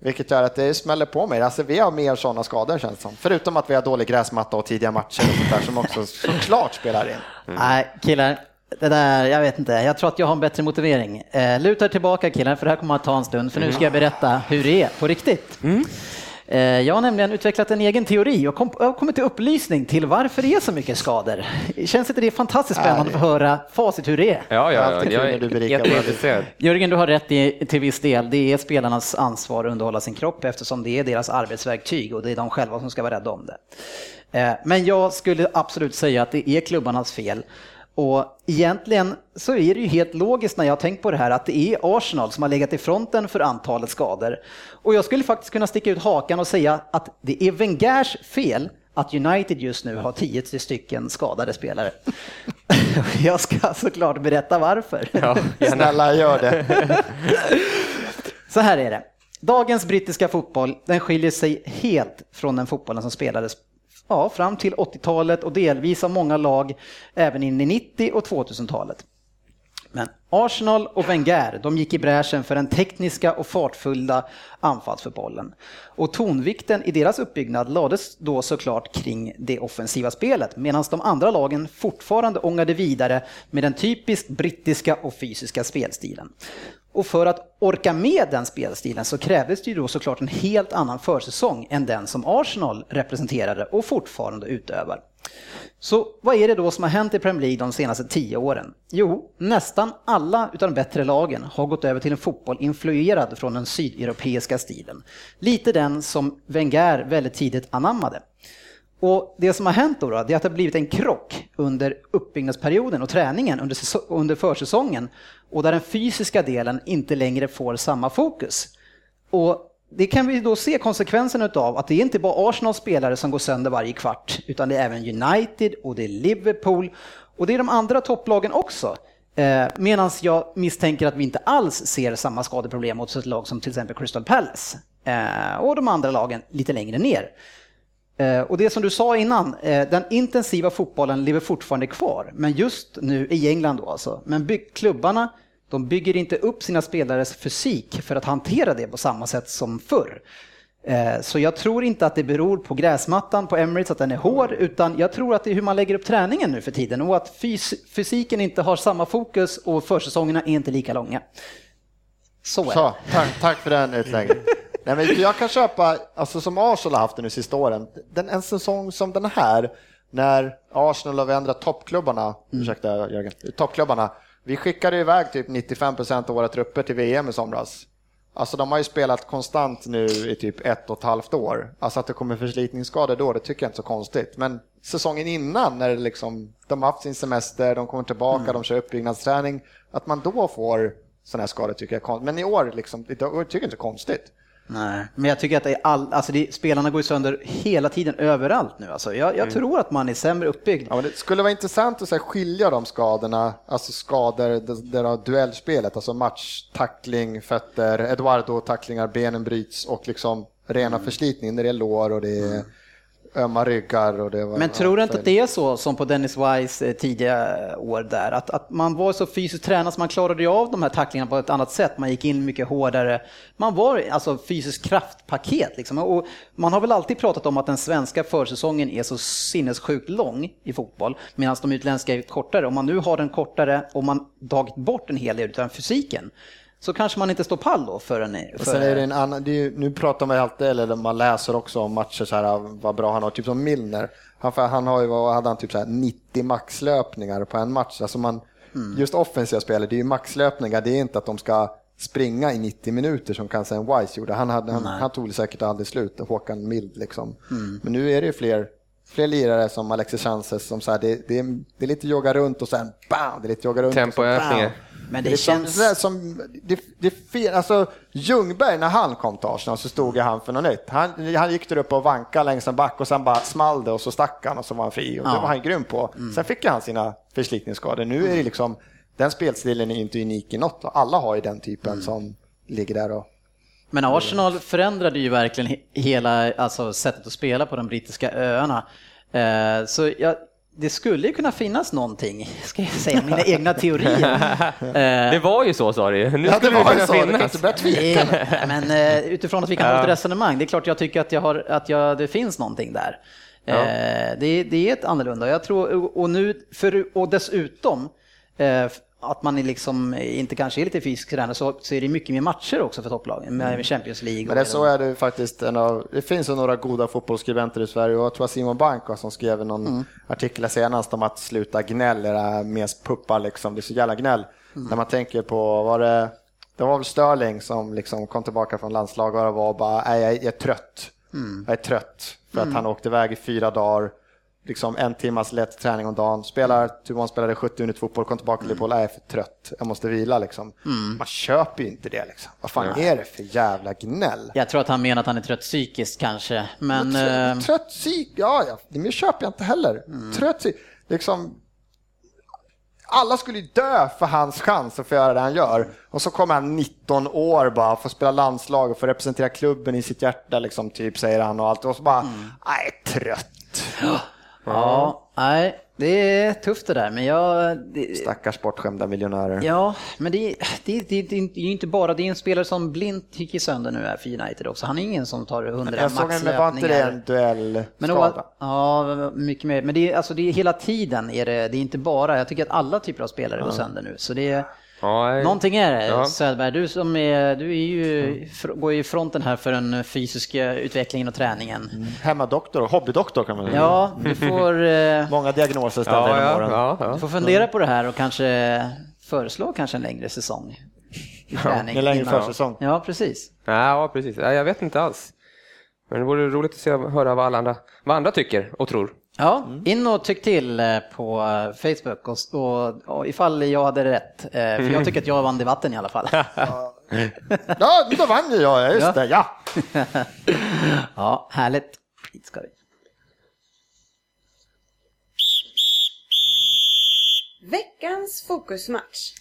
Vilket gör att det smäller på mig. Alltså vi har mer sådana skador känns det som. Förutom att vi har dålig gräsmatta och tidiga matcher och sånt där som också såklart spelar in. Nej, killar. Det där, jag vet inte. Jag tror att jag har en bättre motivering. Eh, luta er tillbaka killar, för det här kommer att ta en stund. För nu ska jag berätta hur det är på riktigt. Eh, jag har nämligen utvecklat en egen teori och kom, jag har kommit till upplysning till varför det är så mycket skador. Känns inte det fantastiskt spännande att få höra facit hur det är? Ja, ja, ja. Jag är jätteintresserad. Jörgen, du har rätt i, till viss del. Det är spelarnas ansvar att underhålla sin kropp eftersom det är deras arbetsverktyg och det är de själva som ska vara rädda om det. Eh, Men jag skulle absolut säga att det är klubbarnas fel. Och egentligen så är det ju helt logiskt när jag tänkt på det här att det är Arsenal som har legat i fronten för antalet skador. Och jag skulle faktiskt kunna sticka ut hakan och säga att det är Wengers fel att United just nu har 10 stycken skadade spelare. Jag ska såklart berätta varför. Ja. Snälla gör det. Så här är det. Dagens brittiska fotboll den skiljer sig helt från den fotbollen som spelades ja, fram till 80-talet och delvis av många lag även in i 90 och 2000-talet. Men Arsenal och Wenger de gick i bräschen för den tekniska och fartfulla anfallsfotbollen. Och tonvikten i deras uppbyggnad lades då såklart kring det offensiva spelet medan de andra lagen fortfarande ångade vidare med den typiskt brittiska och fysiska spelstilen. Och för att orka med den spelstilen så krävdes det ju då såklart en helt annan försäsong än den som Arsenal representerade och fortfarande utövar. Så vad är det då som har hänt i Premier League de senaste tio åren? Jo, nästan alla utav de bättre lagen har gått över till en fotboll influerad från den sydeuropeiska stilen. Lite den som Wenger väldigt tidigt anammade. Och det som har hänt då, då det är att det har blivit en krock under uppbyggnadsperioden och träningen under, under försäsongen och där den fysiska delen inte längre får samma fokus. Och det kan vi då se konsekvensen av att det är inte bara Arsenals spelare som går sönder varje kvart, utan det är även United och det är Liverpool och det är de andra topplagen också. Eh, Medan jag misstänker att vi inte alls ser samma skadeproblem hos ett lag som till exempel Crystal Palace eh, och de andra lagen lite längre ner. Eh, Och det som du sa innan, eh, den intensiva fotbollen lever fortfarande kvar, men just nu i England då alltså. Men bygg, klubbarna, de bygger inte upp sina spelares fysik för att hantera det på samma sätt som förr. Eh, Så jag tror inte att det beror på gräsmattan på Emirates, att den är hård, utan jag tror att det är hur man lägger upp träningen nu för tiden och att fys- fysiken inte har samma fokus och försäsongerna är inte lika långa. Så är det. Så, tack, tack för den utläggningen. Nej, men jag kan köpa, alltså som Arsenal har haft det nu sista åren, den, en säsong som den här, när Arsenal har ändrat toppklubbarna, mm. ursäkta Jörgen, toppklubbarna, vi skickade iväg typ 95 procent av våra trupper till VM i somras. Alltså de har ju spelat konstant nu i typ ett och ett halvt år. Alltså att det kommer förslitningsskador då, det tycker jag inte är så konstigt. Men säsongen innan när det liksom, de har haft sin semester, de kommer tillbaka, mm. de kör uppbyggnadsträning. Att man då får sådana här skador tycker jag är konstigt. Men i år, liksom, det tycker jag inte är konstigt. Nej, men jag tycker att det är all, alltså det, spelarna går ju sönder hela tiden överallt nu. Alltså jag, jag mm. tror att man är sämre uppbyggd. Ja, det skulle vara intressant att här, skilja de skadorna, alltså skador, det, det duellspelet, alltså match, tackling, fötter, Eduardo-tacklingar, benen bryts och liksom rena mm. förslitning när det är lår och det är mm ömma ryggar. Och det var, Men tror du inte att det är så som på Dennis Wise eh, tidiga år där? Att, att man var så fysiskt tränad så man klarade av de här tacklingarna på ett annat sätt. Man gick in mycket hårdare. Man var alltså fysiskt kraftpaket liksom. Och man har väl alltid pratat om att den svenska försäsongen är så sinnessjukt lång i fotboll medan de utländska är kortare. Om man nu har den kortare och man tagit bort en hel del av fysiken så kanske man inte står pall då förrän... För... Sen är det en annan, det är, nu pratar man alltid, eller man läser också om matcher så här, vad bra han har, typ som Milner. Han, han har ju, vad hade han, typ så här 90 maxlöpningar på en match. Alltså man, mm. Just offensiva spelare, det är ju maxlöpningar, det är inte att de ska springa i 90 minuter som kanske en Wise gjorde. Han, hade, han, han tog det säkert aldrig slut, Håkan Mild liksom. Mm. Men nu är det ju fler fler lirare som Alexis Chances som så här, det, det, är, det är lite jogga runt och sen bam, det är lite jogga runt. Tempoökningar. Men det, det känns... Som, som, det, det fel, alltså, Ljungberg, när han kom till Arsenal så stod han för något nytt. Han, han gick där upp och vankade längs en back och sen bara small det och så stack han och så var han fri. Och ja. Det var han grym på. Mm. Sen fick han sina förslitningsskador. Nu är det liksom, den spelstilen är inte unik i något. Alla har ju den typen mm. som ligger där och men Arsenal förändrade ju verkligen hela alltså, sättet att spela på de brittiska öarna. Eh, så jag, det skulle ju kunna finnas någonting, ska jag säga, mina egna teorier. det var ju så sa du Nu ja, det var ju så, finnas. du tveka. Men eh, utifrån att vi kan ha ett resonemang, det är klart jag tycker att, jag har, att jag, det finns någonting där. Ja. Eh, det, det är ett annorlunda. Jag tror, och, nu, för, och dessutom, att man liksom inte kanske är lite fysisk tränare så, så är det mycket mer matcher också för topplagen med mm. Champions League. Men det så är det faktiskt. En av, det finns ju några goda fotbollsskribenter i Sverige och jag tror att Simon Banka som skrev någon mm. artikel senast om att sluta gnäll, era mest puppar liksom. Det är så jävla gnäll. Mm. När man tänker på, var det, det var väl Sterling som liksom kom tillbaka från landslaget och var bara, nej jag är trött. Mm. Jag är trött för att mm. han åkte iväg i fyra dagar liksom en timmas lätt träning om dagen, spelar, Tuvon spelade 70 minuter fotboll, kom tillbaka till Liverpool, jag är för trött, jag måste vila liksom. Mm. Man köper ju inte det liksom. Vad fan ja. är det för jävla gnäll? Jag tror att han menar att han är trött psykiskt kanske, men... Trött, eh, trött psyk, ja, ja, det köper jag inte heller. Mm. Trött psyk, liksom... Alla skulle ju dö för hans chans att få göra det han gör. Och så kommer han 19 år bara, får spela landslag och får representera klubben i sitt hjärta, liksom, typ, säger han och allt. Och så bara, mm. nej, trött. Ja, nej, det är tufft det där, men jag... Det, Stackars bortskämda miljonärer. Ja, men det, det, det, det är ju inte bara, det är en spelare som blint gick sönder nu här för United också. Han är ingen som tar hundra maxlöpningar. Jag såg en, inte det en duellskada? Ja, mycket mer. Men det är, alltså, det är hela tiden, är det, det är inte bara, jag tycker att alla typer av spelare ja. går sönder nu. Så det är, Ja, Någonting är det. Ja. Söderberg, du som är, du är ju, går ju i fronten här för den fysiska utvecklingen och träningen. Mm. Hemmadoktor, hobbydoktor kan man säga. Ja, du får... Eh, Många diagnoser ställda ja, genom åren. Ja, ja, Du får fundera på det här och kanske föreslå kanske en längre säsong. I träning. en längre försäsong. Ja, precis. Ja, precis. Jag vet inte alls. Men det vore roligt att se, höra vad alla andra, vad andra tycker och tror. Ja, in och tyck till eh, på eh, Facebook och, och, och ifall jag hade rätt. Eh, för jag tycker att jag vann debatten i alla fall. ja, då vann ju jag, just ja. det, ja. ja, härligt. Hit ska vi. Veckans fokusmatch.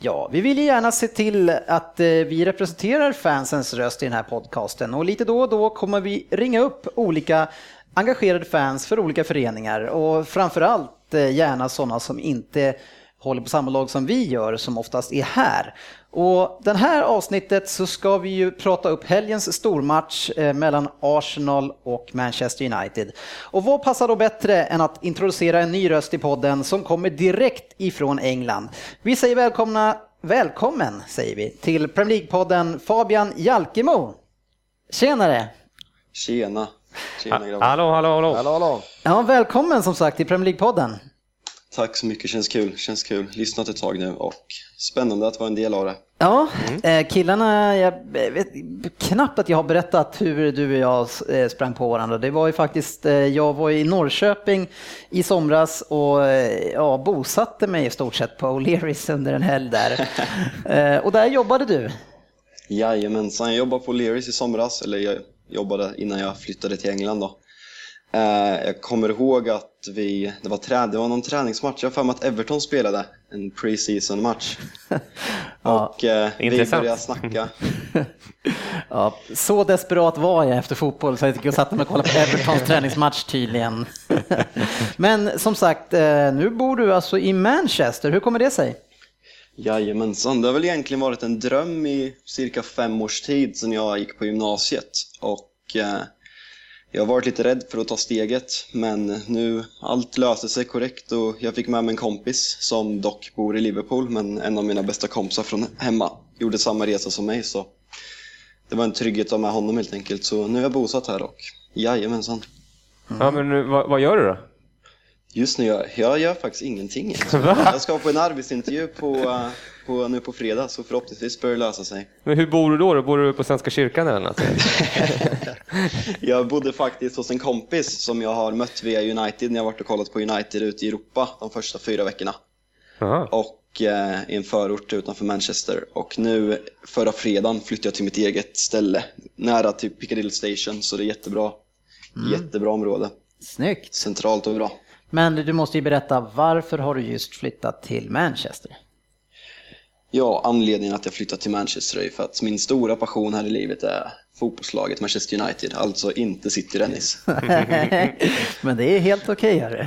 Ja, vi vill gärna se till att vi representerar fansens röst i den här podcasten och lite då och då kommer vi ringa upp olika engagerade fans för olika föreningar och framförallt eh, gärna sådana som inte håller på samma lag som vi gör, som oftast är här. Och den här avsnittet så ska vi ju prata upp helgens stormatch eh, mellan Arsenal och Manchester United. Och vad passar då bättre än att introducera en ny röst i podden som kommer direkt ifrån England. Vi säger välkomna, välkommen säger vi, till Premier League-podden Fabian Jalkemo. Tjenare! Tjena! Tjena grabbar! Hallå, hallå, hallå. Hallå, hallå. Ja, välkommen som sagt till Premier League-podden. Tack så mycket, känns kul. Känns kul. Lyssnat ett tag nu och spännande att vara en del av det. Ja, eh, killarna, jag vet knappt att jag har berättat hur du och jag eh, sprang på varandra. Det var ju faktiskt, eh, jag var i Norrköping i somras och ja, bosatte mig i stort sett på O'Learys under en helg där. Och där jobbade du. Jajamensan, jag jobbade på Learys i somras, eller jag jobbade innan jag flyttade till England då. Eh, jag kommer ihåg att vi, det var, trä, det var någon träningsmatch, jag har för mig att Everton spelade en pre-season match. och eh, vi Intressant. började snacka. Ja, så desperat var jag efter fotboll så jag gick och satte mig och kollade på Evertons träningsmatch tydligen. Men som sagt, eh, nu bor du alltså i Manchester. Hur kommer det sig? Jajamensan, det har väl egentligen varit en dröm i cirka fem års tid sedan jag gick på gymnasiet. Och eh, jag har varit lite rädd för att ta steget, men nu allt löste sig korrekt och jag fick med mig en kompis som dock bor i Liverpool, men en av mina bästa kompisar från hemma gjorde samma resa som mig. Så det var en trygghet att ha med honom helt enkelt. Så nu är jag bosatt här och jajamensan. Ja, men nu, vad, vad gör du då? Just nu gör jag gör faktiskt ingenting. Jag ska på en arbetsintervju på, eh, på, nu på fredag, så förhoppningsvis bör det lösa sig. Men hur bor du då? då? Bor du på Svenska kyrkan eller något? Jag bodde faktiskt hos en kompis som jag har mött via United när jag varit och kollat på United ute i Europa de första fyra veckorna. Jaha. Och eh, i en förort utanför Manchester. Och nu förra fredagen flyttade jag till mitt eget ställe, nära till Piccadilly Station, så det är jättebra. Jättebra område. Snyggt. Centralt och bra. Men du måste ju berätta, varför har du just flyttat till Manchester? Ja, anledningen att jag flyttat till Manchester är för att min stora passion här i livet är fotbollslaget Manchester United, alltså inte City Dennis. men det är helt okej, hörru.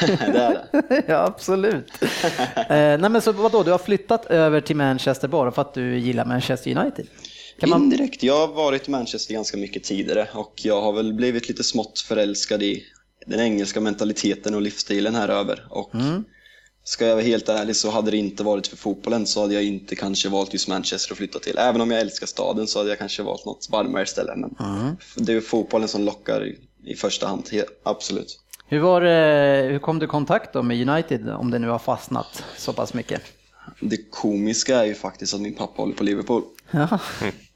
det är det. ja, absolut. eh, nej, men så vadå, du har flyttat över till Manchester bara för att du gillar Manchester United? Kan man... Indirekt. Jag har varit i Manchester ganska mycket tidigare och jag har väl blivit lite smått förälskad i den engelska mentaliteten och livsstilen här över. Och ska jag vara helt ärlig så hade det inte varit för fotbollen så hade jag inte kanske valt just Manchester att flytta till. Även om jag älskar staden så hade jag kanske valt något varmare ställe. Men det är fotbollen som lockar i, i första hand, absolut. Hur, var, hur kom du i kontakt då med United, om det nu har fastnat så pass mycket? Det komiska är ju faktiskt att min pappa håller på Liverpool. Ja.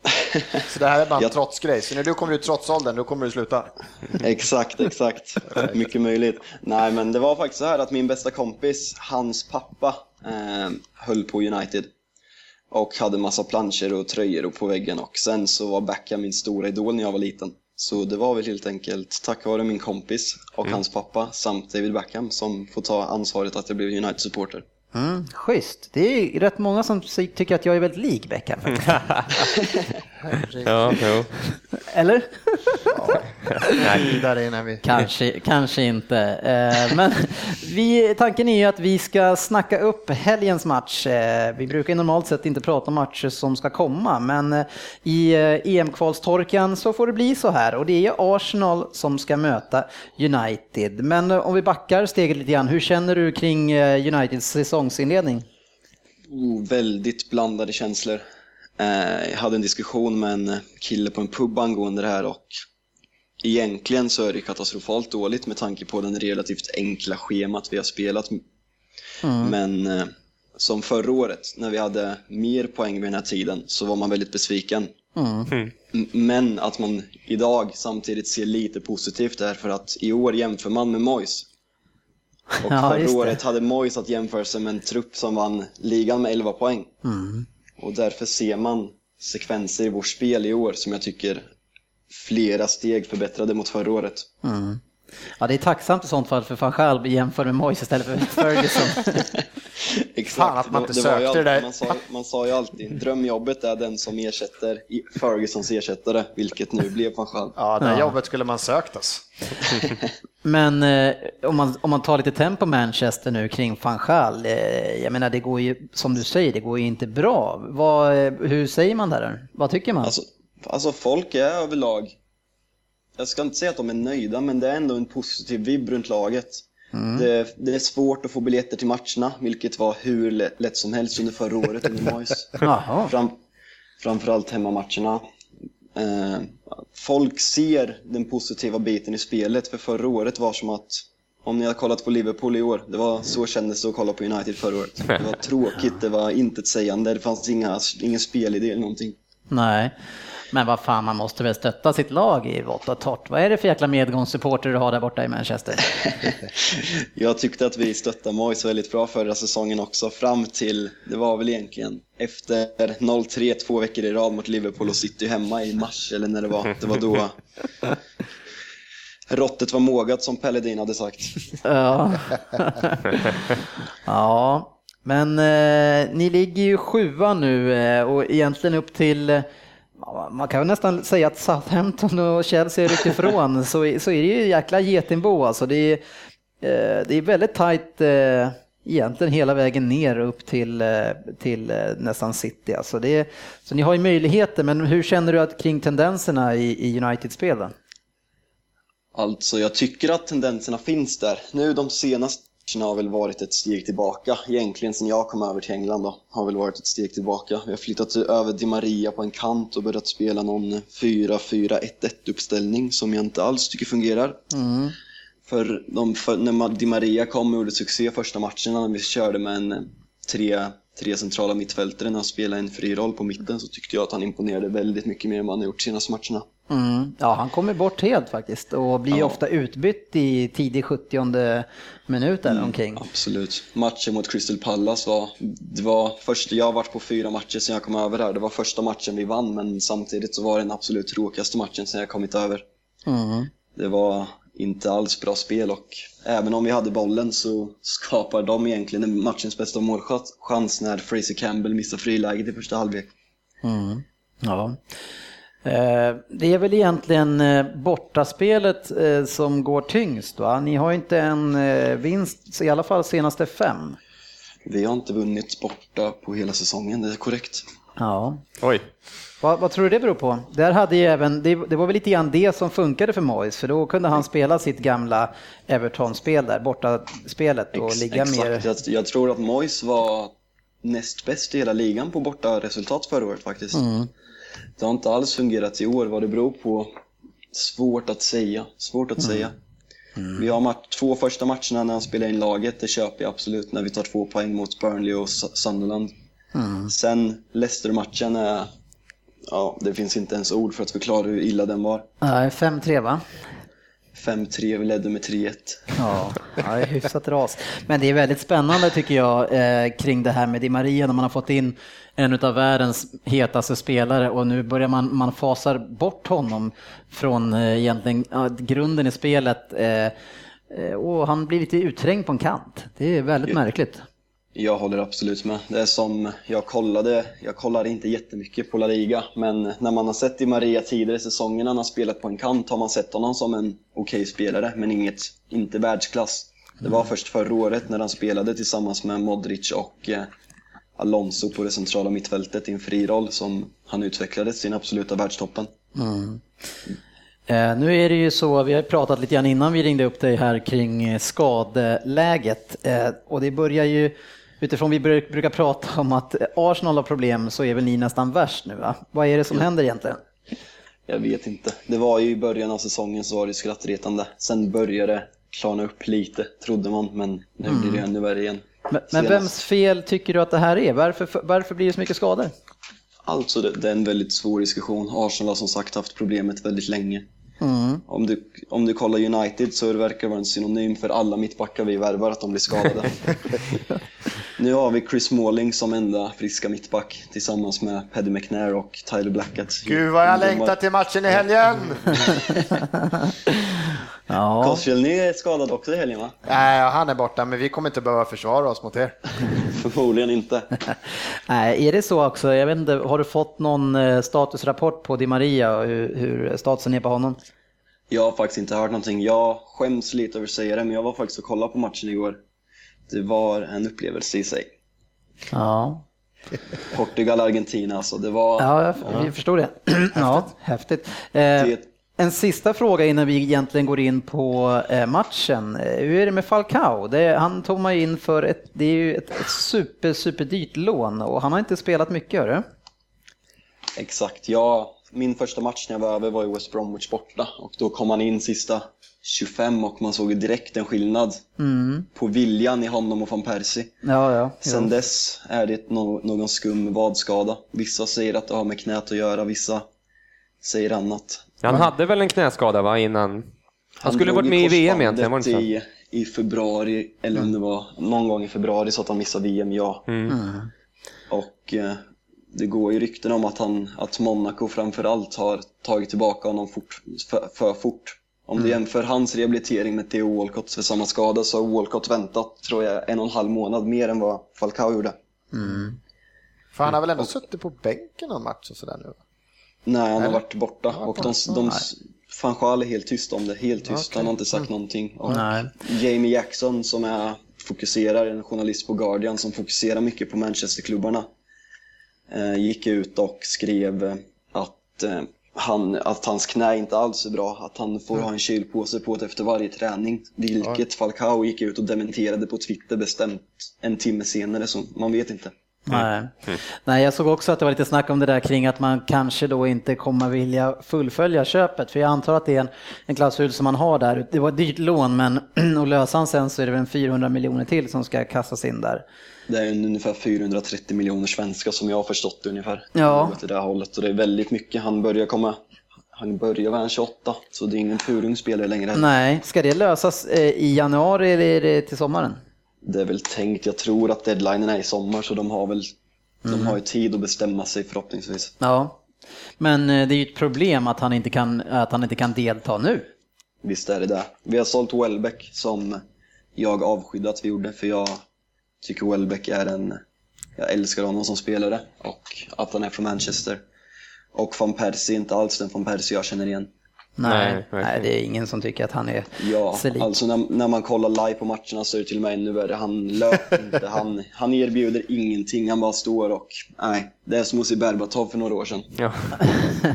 Så det här är bara en Jag- trotsgrej. Så när du kommer ut trotsåldern, då kommer du sluta. Exakt, exakt. Mycket möjligt. Nej, men det var faktiskt så här att min bästa kompis, hans pappa, eh, höll på United. Och hade massa planscher och tröjor på väggen. Och sen så var Beckham min stora idol när jag var liten. Så det var väl helt enkelt tack vare min kompis och hans pappa samt David Beckham som får ta ansvaret att jag blev United-supporter. Mm, schysst. Det är rätt många som tycker att jag är väldigt lik Beckham. Ja, jo. Eller? Där innan vi... Kanske, kanske inte. Eh, Men vi, tanken är ju att vi ska snacka upp helgens match. Eh, Vi brukar normalt sett inte prata om matcher som ska komma, men eh, i EM-kvalstorkan så får det bli så här. Och det är Arsenal som ska möta United. Men om vi backar steget lite grann, hur känner du kring Uniteds säsongsinledning? Oh, väldigt blandade känslor. Eh, jag hade en diskussion med en kille på en pub angående det här och egentligen så är det katastrofalt dåligt med tanke på den relativt enkla schemat vi har spelat. Men eh, som förra året när vi hade mer poäng vid den här tiden så var man väldigt besviken. M- Men att man idag samtidigt ser lite positivt är för att i år jämför man med Moyes. Och Ja, förra året hade Moyes att jämföra sig med en trupp som vann ligan med 11 poäng. Och därför ser man sekvenser i vårt spel i år som jag tycker flera steg förbättrade mot förra året. Ja, det är tacksamt i sånt fall för van Gaal jämför med Moyes istället för Ferguson. Exakt, Fan, att man det- inte det var ju sökte alltid- det där. Man sa, man sa ju alltid drömjobbet är den som ersätter Fergusons ersättare, vilket nu blev van Gaal. Ja, det Ja. jobbet skulle man sökt oss. Men eh, om, man, om man tar lite tempo Manchester nu kring van Gaal, eh, jag menar det går ju, som du säger, det går ju inte bra. Vad, eh, hur säger man där? Vad tycker man? Alltså, alltså folk är överlag, jag ska inte säga att de är nöjda, men det är ändå en positiv vibb runt laget. Det, det är svårt att få biljetter till matcherna, vilket var hur lätt, som helst under förra året under. Jaha. Fram, framförallt hemmamatcherna. Eh, folk ser den positiva biten i spelet, för förra året var som att om ni har kollat på Liverpool i år, det var så kändes det att kolla på United förra året. Det var tråkigt, det var intetsägande, det fanns inga, ingen spelidé eller någonting. Nej, men vad fan, man måste väl stötta sitt lag i vått och torrt. Vad är det för jäkla medgångssupporter du har där borta i Manchester? Jag tyckte att vi stöttade Moise väldigt bra förra säsongen också, fram till, det var väl egentligen efter 0-3 två veckor i rad mot Liverpool och City hemma i mars, eller när det var. Det var då råttet var mågat som Pelledin hade sagt. Ja, ja. men eh, ni ligger ju sjua nu eh, och egentligen upp till man kan nästan säga att Southampton och Chelsea ryckt ifrån, så, så är det ju jäkla getingbo alltså. Det är, eh, det är väldigt tajt eh, egentligen hela vägen ner upp till, eh, till nästan City. Alltså det är, så ni har ju möjligheter, men hur känner du att kring tendenserna i, i United-spelen? Alltså, jag tycker att tendenserna finns där. Nu de senaste matcherna har väl varit ett steg tillbaka. Egentligen sen jag kom över till England då, har väl varit ett steg tillbaka. Vi har flyttat över Di Maria på en kant och börjat spela någon 4-4-1-1 uppställning som jag inte alls tycker fungerar. Mm. För, de, för när Di Maria kom och gjorde succé första matchen när vi körde med en tre, tre centrala mittfältare när han spelade en fri roll på mitten så tyckte jag att han imponerade väldigt mycket mer än vad han gjort senaste matcherna. Mm. Ja, han kommer bort helt faktiskt och blir ja. ofta utbytt i tidig 70 minut eller mm, omkring. Absolut. Matchen mot Crystal Palace var, det var först, jag har varit på fyra matcher sedan jag kom över här. Det var första matchen vi vann men samtidigt så var det den absolut tråkigaste matchen sedan jag kommit över. Mm. Det var inte alls bra spel och även om vi hade bollen så skapar de egentligen matchens bästa målchans när Fraser Campbell missar friläget i första halvlek. Mm. Ja. Eh, det är väl egentligen eh, bortaspelet eh, som går tyngst va? Ni har inte en vinst, i alla fall senaste fem. Vi har inte vunnit borta på hela säsongen, det är korrekt. Ja. Oj. Vad, vad, tror du det beror på? Där hade ju även, det, det, var väl lite grann det som funkade för Moyes, för då kunde han spela sitt gamla Everton-spel där, borta spelet och Ex, ligga exakt. mer... Jag, jag tror att Moyes var näst bäst i hela ligan på borta resultat förra året faktiskt. Mm. Det har inte alls fungerat i år. Vad det beror på, svårt att säga. Svårt att mm. säga. Mm. Vi har match, två första matcherna när han spelar in laget, det köper jag absolut när vi tar två poäng mot Burnley och Sunderland. Mm. Sen Leicester-matchen är, ja det finns inte ens ord för att förklara hur illa den var. Nej, 5-3 va? 5-3, vi ledde med 3-1. Ja, ja, hyfsat ras. Men det är väldigt spännande tycker jag eh, kring det här med Di Maria när man har fått in en av världens hetaste spelare och nu börjar man, man fasar bort honom från eh, egentligen ja, grunden i spelet. Eh, eh och han blir lite utträngd på en kant. Det är väldigt märkligt. Jag håller absolut med. Det är som jag kollade, jag kollade inte jättemycket på La Liga, men när man har sett i Maria tidigare i säsongen när han har spelat på en kant har man sett honom som en okej okay spelare, men inget, inte världsklass. Det var först förra året när han spelade tillsammans med Modric och eh, Alonso på det centrala mittfältet i en fri roll som han utvecklade sin absoluta världstoppen. Mm. Eh, nu är det ju så, vi har pratat lite grann innan vi ringde upp dig här kring eh, skadeläget eh, och det börjar ju utifrån vi brukar prata om att Arsenal har problem så är väl ni nästan värst nu va? Vad är det som händer egentligen? Jag vet inte. Det var ju i början av säsongen så var det skrattretande. Sen började det klarna upp lite, trodde man, men nu mm. blir det ännu värre igen. Men, men vems fel tycker du att det här är? Varför, varför blir det så mycket skador? Alltså det, det, är en väldigt svår diskussion. Arsenal har som sagt haft problemet väldigt länge. Mm. Om, du, om du kollar United så verkar det vara en synonym för alla mittbackar vi värvar att de blir skadade. nu har vi Chris Smalling som enda friska mittback tillsammans med Paddy McNair och Tyler Blackett. Gud vad jag längtar till matchen i helgen! ja. Koscielny är skadad också i helgen va? Nej, han är borta men vi kommer inte behöva försvara oss mot er. Förmodligen inte. Nej, är det så också? Jag vet inte, har du fått någon eh, statusrapport på Di Maria och hur, hur statusen är på honom? Jag har faktiskt inte hört någonting. Jag skäms lite över att säga det, men jag var faktiskt och kollade på matchen igår. Det var en upplevelse i sig. Ja. Portugal-Argentina alltså, det var... Ja, jag, jag förstår det. ja, häftigt. Eh, en sista fråga innan vi egentligen går in på eh, matchen. Eh, hur är det med Falcao? Det, han tog man in för ett, det är ju ett, ett super, super dyrt lån och han har inte spelat mycket, hörru? Exakt, ja. min första match när jag var över var i West Bromwich borta och då kom han in sista 25 och man såg direkt en skillnad på viljan i honom och van Persie. Ja, ja. Sen jo. dess är det nå- någon skum vadskada. Vissa säger att det har med knät att göra, vissa säger annat. Han hade väl en knäskada va, innan? Han skulle varit med i VM egentligen, var det inte så? i, i februari, eller om det var någon gång i februari så att han missade VM, ja. Mm. Och eh, det går ju rykten om att, han, att Monaco framförallt har tagit tillbaka honom fort, för, för fort. Om Mm. du jämför hans rehabilitering med Theo Walcott för samma skada så har Walcott väntat, tror jag, en och en halv månad mer än vad Falcao gjorde. För han har väl ändå suttit på bänken någon match och sådär nu? Nej, han har varit borta och de, de, Fanchal är helt tyst om det, helt tyst. Okej. Han har inte sagt någonting. Och Nej. Jamie Jackson som är fokuserar, en journalist på Guardian som fokuserar mycket på Manchesterklubbarna eh, gick ut och skrev eh, att, eh, han, att hans knä inte alls är bra, att han får ha en kylpåse på det efter varje träning. Vilket Falcao gick ut och dementerade på Twitter bestämt en timme senare, så man vet inte. Nej. Nej, jag såg också att det var lite snack om det där kring att man kanske då inte kommer vilja fullfölja köpet. För jag antar att det är en, en klausul som man har där. Det var ett dyrt lån men att lösa han sen så är det väl en 400 miljoner till som ska kastas in där. Det är ungefär 430 miljoner svenskar som jag har förstått det ungefär. Ja. Något i det här hållet. Och det är väldigt mycket. Han börjar komma... Han börjar vara 28, så det är ingen purung spelare längre. Nej, ska det lösas eh, i januari eller är det till sommaren? Det är väl tänkt, jag tror att deadlinen är i sommar så de har väl de har ju tid att bestämma sig förhoppningsvis. Ja. Men eh, det är ju ett problem att han inte kan, att han inte kan delta nu. Visst är det det. Vi har sålt Welbeck som jag avskydde att vi gjorde för jag tycker Welbeck är en... Jag älskar honom som spelare och att han är från Manchester. Och van Persie är inte alls den van Persie jag känner igen. Nej, Nej, nej, det är ingen som tycker att han är Ja, sig lik. alltså när, när man kollar live på matcherna så är det till och med ännu värre. Han löper inte, han, han erbjuder ingenting, han bara står och... Nej, det är som att se Berbatov för några år sedan. Ja.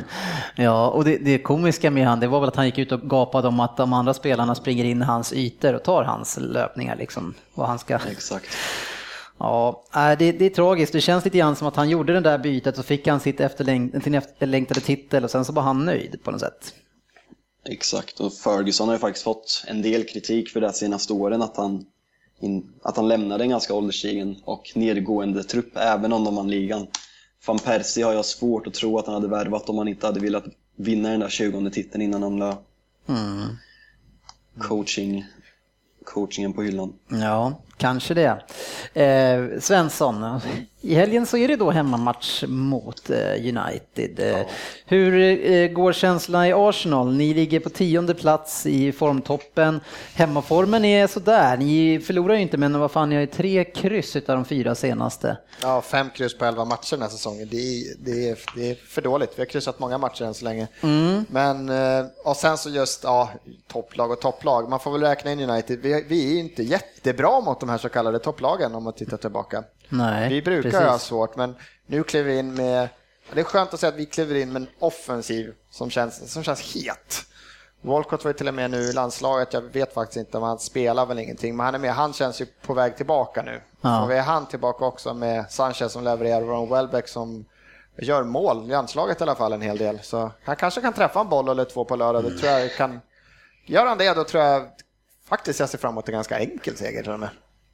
Ja, och det, det komiska med han, det var väl att han gick ut och gapade om att de andra spelarna springer in i hans ytor och tar hans löpningar liksom. Vad han ska... Exakt. Ja, det, det är tragiskt. Det känns lite grann som att han gjorde det där bytet så fick han sitt efterläng- sin efterlängtade titel och sen så var han nöjd på något sätt. Exakt, och Ferguson har ju faktiskt fått en del kritik för det senaste åren att han, in, att han lämnade en ganska ålderstigen och nedgående trupp även om de vann ligan. Van Persie har jag svårt att tro att han hade värvat om han inte hade velat vinna den där 20 titeln innan han la coaching, coachingen på hyllan. Ja, kanske det. Eh, Svensson, i helgen så är det då hemmamatch mot eh, United. Eh, Hur eh, går känslan i Arsenal? Ni ligger på tionde plats i formtoppen. Hemmaformen är sådär. Ni förlorar ju inte, men vad fan, ni har ju tre kryss utav de fyra senaste. Ja, fem kryss på elva matcher den här säsongen. Det är, det, är, det är för dåligt. Vi har kryssat många matcher än så länge. Men, eh, och sen så just, ja, topplag och topplag. Man får väl räkna in United. Vi, vi är inte jättebra mot de här så kallade topplagen om man tittar tillbaka. Nej, Vi brukar precis. ha svårt, men nu kliver vi in med... Det är skönt att säga att vi kliver in med en offensiv som känns, som känns het. Walcott var ju till och med nu i landslaget, jag vet faktiskt inte om han spelar väl ingenting, men han är med. Han känns ju på väg tillbaka nu. Ja. Och vi är han tillbaka också med Sanchez som levererar och Ron Welbeck som gör mål i landslaget i alla fall en hel del. Så han kanske kan träffa en boll eller två på lördag. Det tror jag kan... Gör han det, då tror jag faktiskt jag ser fram emot en ganska enkel seger till och med.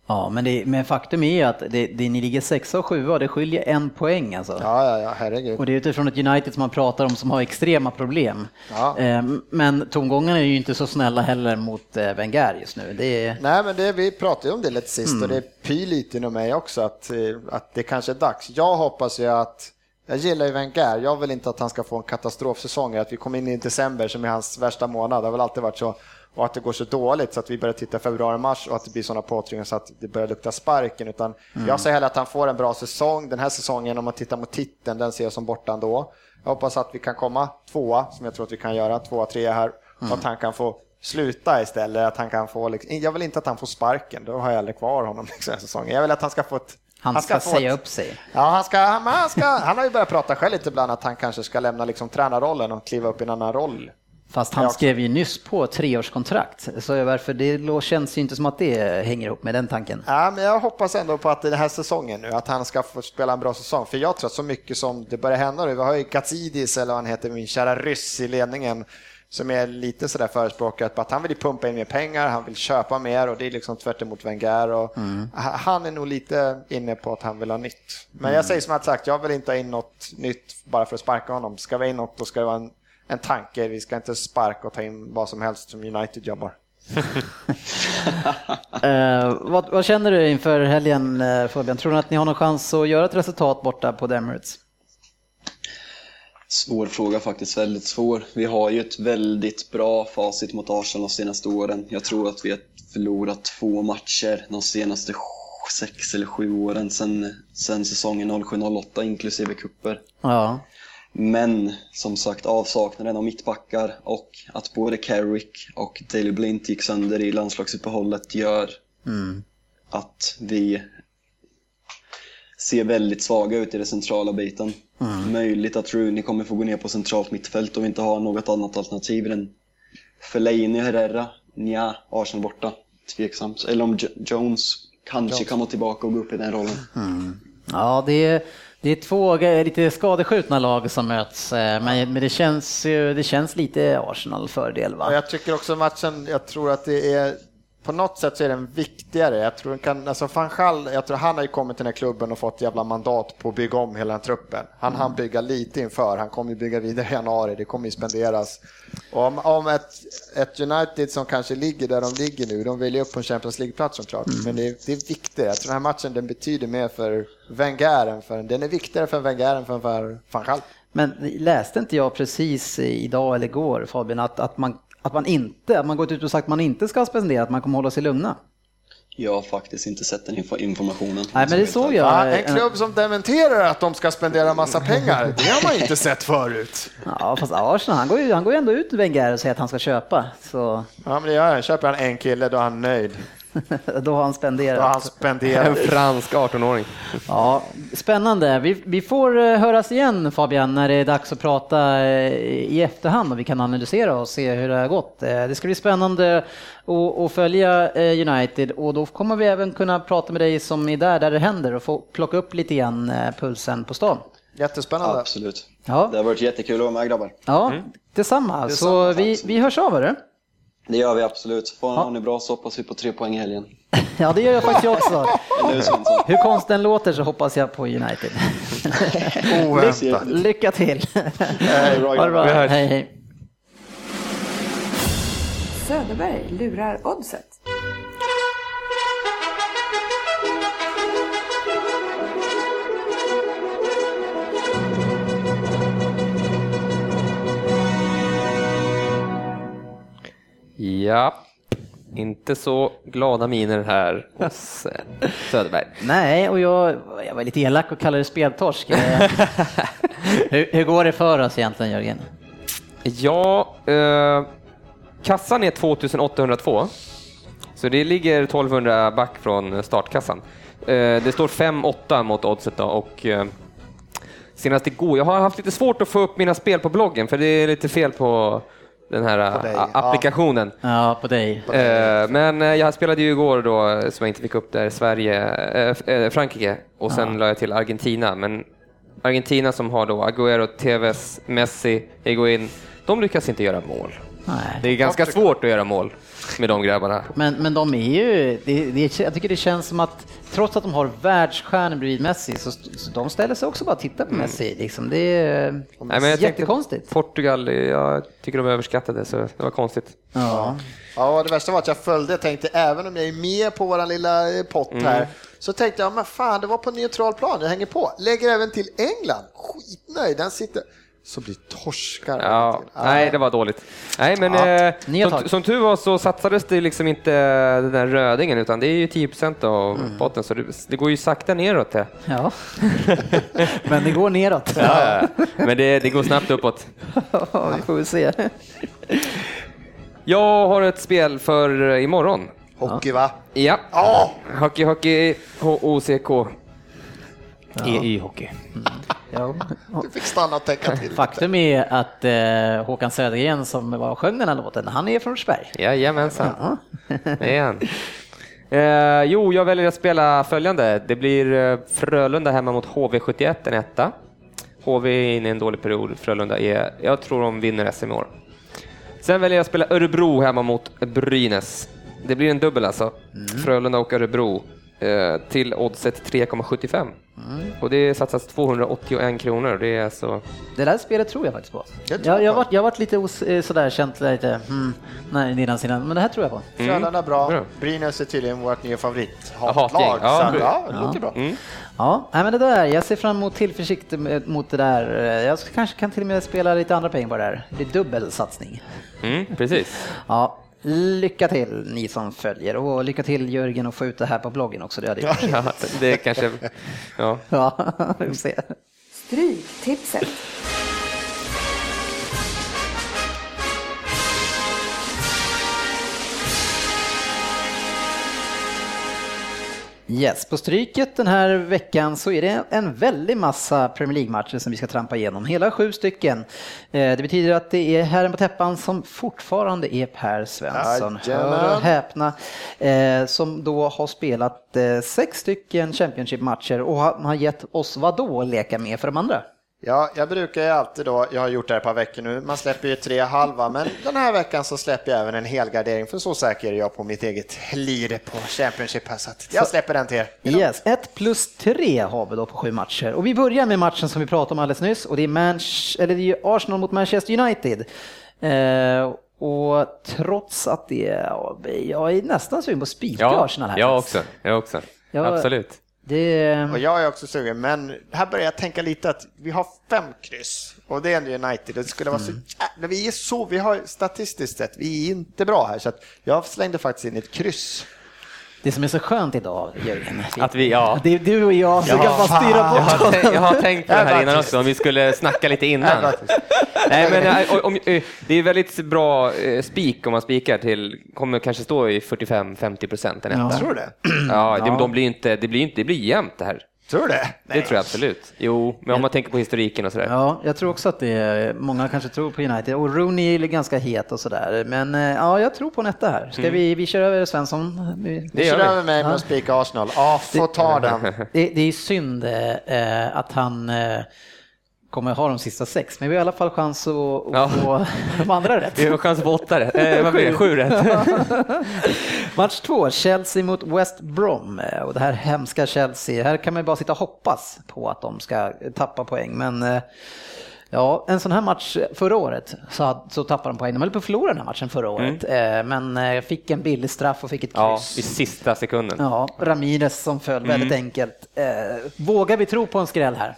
Ja, men, det, men faktum är ju att det, det, ni ligger sexa och sjua det skiljer en poäng alltså. Ja, ja, ja, herregud. Och det är utifrån ett United som man pratar om som har extrema problem. Ja. Eh, Men tongångarna är ju inte så snälla heller mot eh, Wenger just nu. Det är... Nej, men det, vi pratade ju om det lite sist och det pyr lite inom mig också att, eh, att det kanske är dags. Jag hoppas ju att, jag gillar ju Wenger, jag vill inte att han ska få en katastrofsäsong, att vi kommer in i december som är hans värsta månad, det har väl alltid varit så, och att det går så dåligt så att vi börjar titta februari-mars och att det blir sådana påtryckningar så att det börjar lukta sparken. Utan Jag säger hellre att han får en bra säsong. Den här säsongen, om man tittar mot titeln, den ser jag som borta ändå. Jag hoppas att vi kan komma tvåa, som jag tror att vi kan göra, tvåa, trea här, och att han kan få sluta istället. Att han kan få, liksom, jag vill inte att han får sparken, då har jag aldrig kvar honom liksom, säsongen. Jag vill att han ska få ett Han ska, få säga ett- upp sig. Ja, han, ska, han, han, ska, han har ju börjat prata själv lite ibland att han kanske ska lämna liksom tränarrollen och kliva upp i en annan roll. Fast han skrev ju nyss på treårskontrakt, så varför det känns ju inte som att det hänger ihop med den tanken. Ja, men jag hoppas ändå på att den här säsongen nu, att han ska få spela en bra säsong. För jag tror att så mycket som det börjar hända nu, vi har ju Katsidis, eller vad han heter, min kära ryss i ledningen, som är lite sådär förespråkare att han vill pumpa in mer pengar, han vill köpa mer och det är liksom tvärt emot Wenger. Och mm. Han är nog lite inne på att han vill ha nytt. Men mm. jag säger som att sagt, jag vill inte ha in något nytt bara för att sparka honom. Ska vi ha in något, då ska det vara en, en tanke. Vi ska inte sparka och ta in vad som helst som United jobbar. uh, vad, vad, känner du inför helgen uh, Fabian? Tror du att ni har någon chans att göra ett resultat borta på Emirates? Svår fråga faktiskt, väldigt svår. Vi har ju ett väldigt bra facit mot Arsenal de senaste åren. Jag tror att vi har förlorat två matcher de senaste sex eller sju åren sen, sen säsongen 07-08 inklusive kupper. Ja. Men som sagt avsaknaden av mittbackar och att både Carrick och Daley Blint gick sönder i landslagsuppehållet gör mm. att vi ser väldigt svaga ut i den centrala biten. Mm. Möjligt att Rooney kommer få gå ner på centralt mittfält och vi inte har något annat alternativ än Fellaini och Herrera. Nja, Arsenal borta. Tveksamt. Eller om Jones kanske Jones. kan vara tillbaka och gå upp i den rollen. Mm. Ja, det är, det är två lite skadeskjutna lag som möts, eh, men det, känns, det känns lite Arsenal-fördel. Va? Jag tycker också matchen, jag tror att det är på något sätt så är den viktigare. Jag tror, kan, alltså Fanchal, jag tror han har ju kommit till den här klubben och fått jävla mandat på att bygga om hela den truppen. Han mm. hann bygga lite inför, han kommer ju bygga vidare i januari, det kommer ju spenderas. Och om, om ett, ett United som kanske ligger där de ligger nu, de vill ju upp på en Champions League-plats såklart, mm. men det, det är viktigt. Jag tror den här matchen den betyder mer för Wenger än för, den är viktigare för Wenger än för, för Fanchal. Men läste inte jag precis idag eller igår Fabian att, att man att man inte, att man gått ut och sagt att man inte ska spendera, att man kommer hålla sig lugna? Jag har faktiskt inte sett den informationen. Nej, men det såg jag. Ja, en klubb som dementerar att de ska spendera massa pengar, det har man inte sett förut. Ja, fast Arsenal, han går ju, han går ju ändå ut Wenger och säger att han ska köpa. Så... Ja, men det gör han. Köper han en kille, då är han nöjd. Då har han spenderat. Då har han spenderat. En fransk 18-åring. Ja, spännande. Vi, vi får eh, höras igen Fabian när det är dags att prata eh, i efterhand och vi kan analysera och se hur det har gått. Eh, det ska bli spännande att följa United och då kommer vi även kunna prata med dig som är där, där det händer och få plocka upp lite grann pulsen på stan. Jättespännande. Absolut. Ja. Det har varit jättekul att vara med grabbar. Ja, mm. detsamma. detsamma. Så vi, vi hörs av, eller? Det gör vi absolut. Får ja. ni bra så hoppas vi på tre poäng i helgen. ja, det gör jag faktiskt också. Hur konstigt den låter så hoppas jag på United. Lycka till. Hej, bra. Hej, hej. Söderberg lurar oddset. Ja, inte så glada miner här hos eh, Söderberg. Nej, och jag, jag var lite elak och kallade det speltorsk. hur, hur, går det för oss egentligen, Jörgen? Ja, eh, kassan är 2802, så det ligger 1200 back från startkassan. Eh, det står 5-8 mot oddset då, och eh, senast igår, jag har haft lite svårt att få upp mina spel på bloggen för det är lite fel på den här applikationen. Ja, på dig. Eh, men eh, jag spelade ju igår då, som jag inte fick upp där, Sverige, äh, Frankrike och sen ja. la jag till Argentina. Men Argentina som har då Agüero, Tevez, Messi, Higuain, de lyckas inte göra mål. Nej. Det är ganska svårt att göra mål med de grabbarna. Men, men de är ju, det, det, jag tycker det känns som att trots att de har världsstjärnor bredvid Messi så, så de ställer sig också bara och tittar på mm. Messi. Liksom. Det är Nej, men jag jättekonstigt. Portugal, jag tycker de är överskattade så det var konstigt. Ja. ja, det värsta var att jag följde, jag tänkte även om jag är med på vår lilla eh, pott här mm. så tänkte jag, men fan det var på neutral plan, jag hänger på. Lägger även till England, skitnöjd, den sitter så blir torskar. Ja, nej, det var dåligt. Nej, men ja, eh, som, som, tur var så satsades det liksom inte den där rödingen utan det är ju 10 procent av mm. potten så det, det, går ju sakta neråt. Det. Ja, men det går neråt. Ja, men det, det går snabbt uppåt. Ja, vi får väl se. Jag har ett spel för imorgon. Hockey va? Ja, oh! hockey, hockey, HOCK. EY-hockey. Mm. Ja. Du fick stanna och tänka till. Faktum är att eh, Håkan Södergren som var sjöng den här låten, han är från Rosberg. Jajamensan, det är han. Eh, jo, jag väljer att spela följande. Det blir eh, Frölunda hemma mot HV71, en etta. HV är inne i en dålig period. Frölunda är, jag tror de vinner SM i år. Sen väljer jag att spela Örebro hemma mot Brynäs. Det blir en dubbel alltså. Frölunda och Örebro eh, till oddset 3,75. Och det satsas 281 kronor. Det är alltså... Det där spelet tror jag faktiskt på. Jag tror Jag, jag, varit, jag har varit lite os, eh, sådär, känt lite, hmm, nej, nedansidan, men det här tror jag på. Frölunda bra. Bra. Brynäs är tydligen vårt nya favorit. Hatgäng. Hatlag. Ja, så ja, det låter bra. Mm. Ja, nej, men det där, jag ser fram emot tillförsikt mot det där. Jag ska- kanske kan till och med spela lite andra pengar på det där. Det blir dubbelsatsning. Mm, precis. Ja, lycka till ni som följer och lycka till Jörgen att få ut det här på bloggen också. Det hade jag. Ja, det är kanske... Ja. Ja, vi får se. Stryktipset. Yes, på stryket den här veckan så är det en väldig massa Premier League-matcher som vi ska trampa igenom. Hela sju stycken. Eh, Det betyder att det är herren på täppan som fortfarande är Per Svensson. Jajamän. Hör och häpna. Eh, Som då har spelat eh, sex stycken Championship-matcher och han har gett oss vad då att leka med för de andra? Ja, jag brukar ju alltid då, jag har gjort det här ett par veckor nu, man släpper ju tre halva, men den här veckan så släpper jag även en helgardering, för så säker är jag på mitt eget lir på Championship här, så att jag släpper den till er. Yes, 1 plus 3 har vi då på sju matcher. Och vi börjar med matchen som vi pratade om alldeles nyss och det är, Manch eller det är Arsenal mot Manchester United. Eh, och trots att det är, jag är nästan sugen på att spika Ja, Arsenal här. jag också. Jag också. Ja. Absolut. Det, Och jag är också sugen, men här börjar jag tänka lite att vi har fem kryss och det är ändå United. Det skulle vara så jävla, vi är så, vi har statistiskt sett, vi är inte bra här så att jag slängde faktiskt in ett kryss. Det som är så skönt idag, Jörgen, Att vi, ja. det är du och jag som Ja, kan bara styra fan. Jag bort har, tänkt, jag har tänkt på det här innan också, om vi skulle snacka lite innan. Nej, men, eh, om, eh, det är väldigt bra eh, spik om man spikar till, kommer kanske stå i 45-50 procent en Ja. etta. Tror du det? Ja, Ja. De, de blir inte, det, blir inte, det blir jämnt det här. Tror du det? Det tror jag absolut. Jo, men om man tänker på historiken och sådär. Ja, jag tror också att det är, många kanske tror på United och Rooney är ganska het och sådär. Men eh, ja, jag tror på en etta här. Ska vi, vi kör över Svensson? Vi- Det kör vi. över mig med att spika Arsenal. Ja, få ta den. Det, det är synd eh, att han eh, kommer ha de sista sex, men vi har i alla fall chans att, att Ja. få de andra rätt. Vi har chans på åtta rätt. Eh, vad blir det? Sju rätt. Match två, Chelsea mot West Brom. Eh, Och det här hemska Chelsea, här kan man bara sitta och hoppas på att de ska tappa poäng. Men eh, ja, en sån här match förra året så, så tappade de poäng. De höll på att förlora den här matchen förra året, eh, men fick en billig straff och fick ett Ja, kryss. i sista sekunden. Ja, Ramirez som föll väldigt enkelt. Vågar vi tro på en skräll här?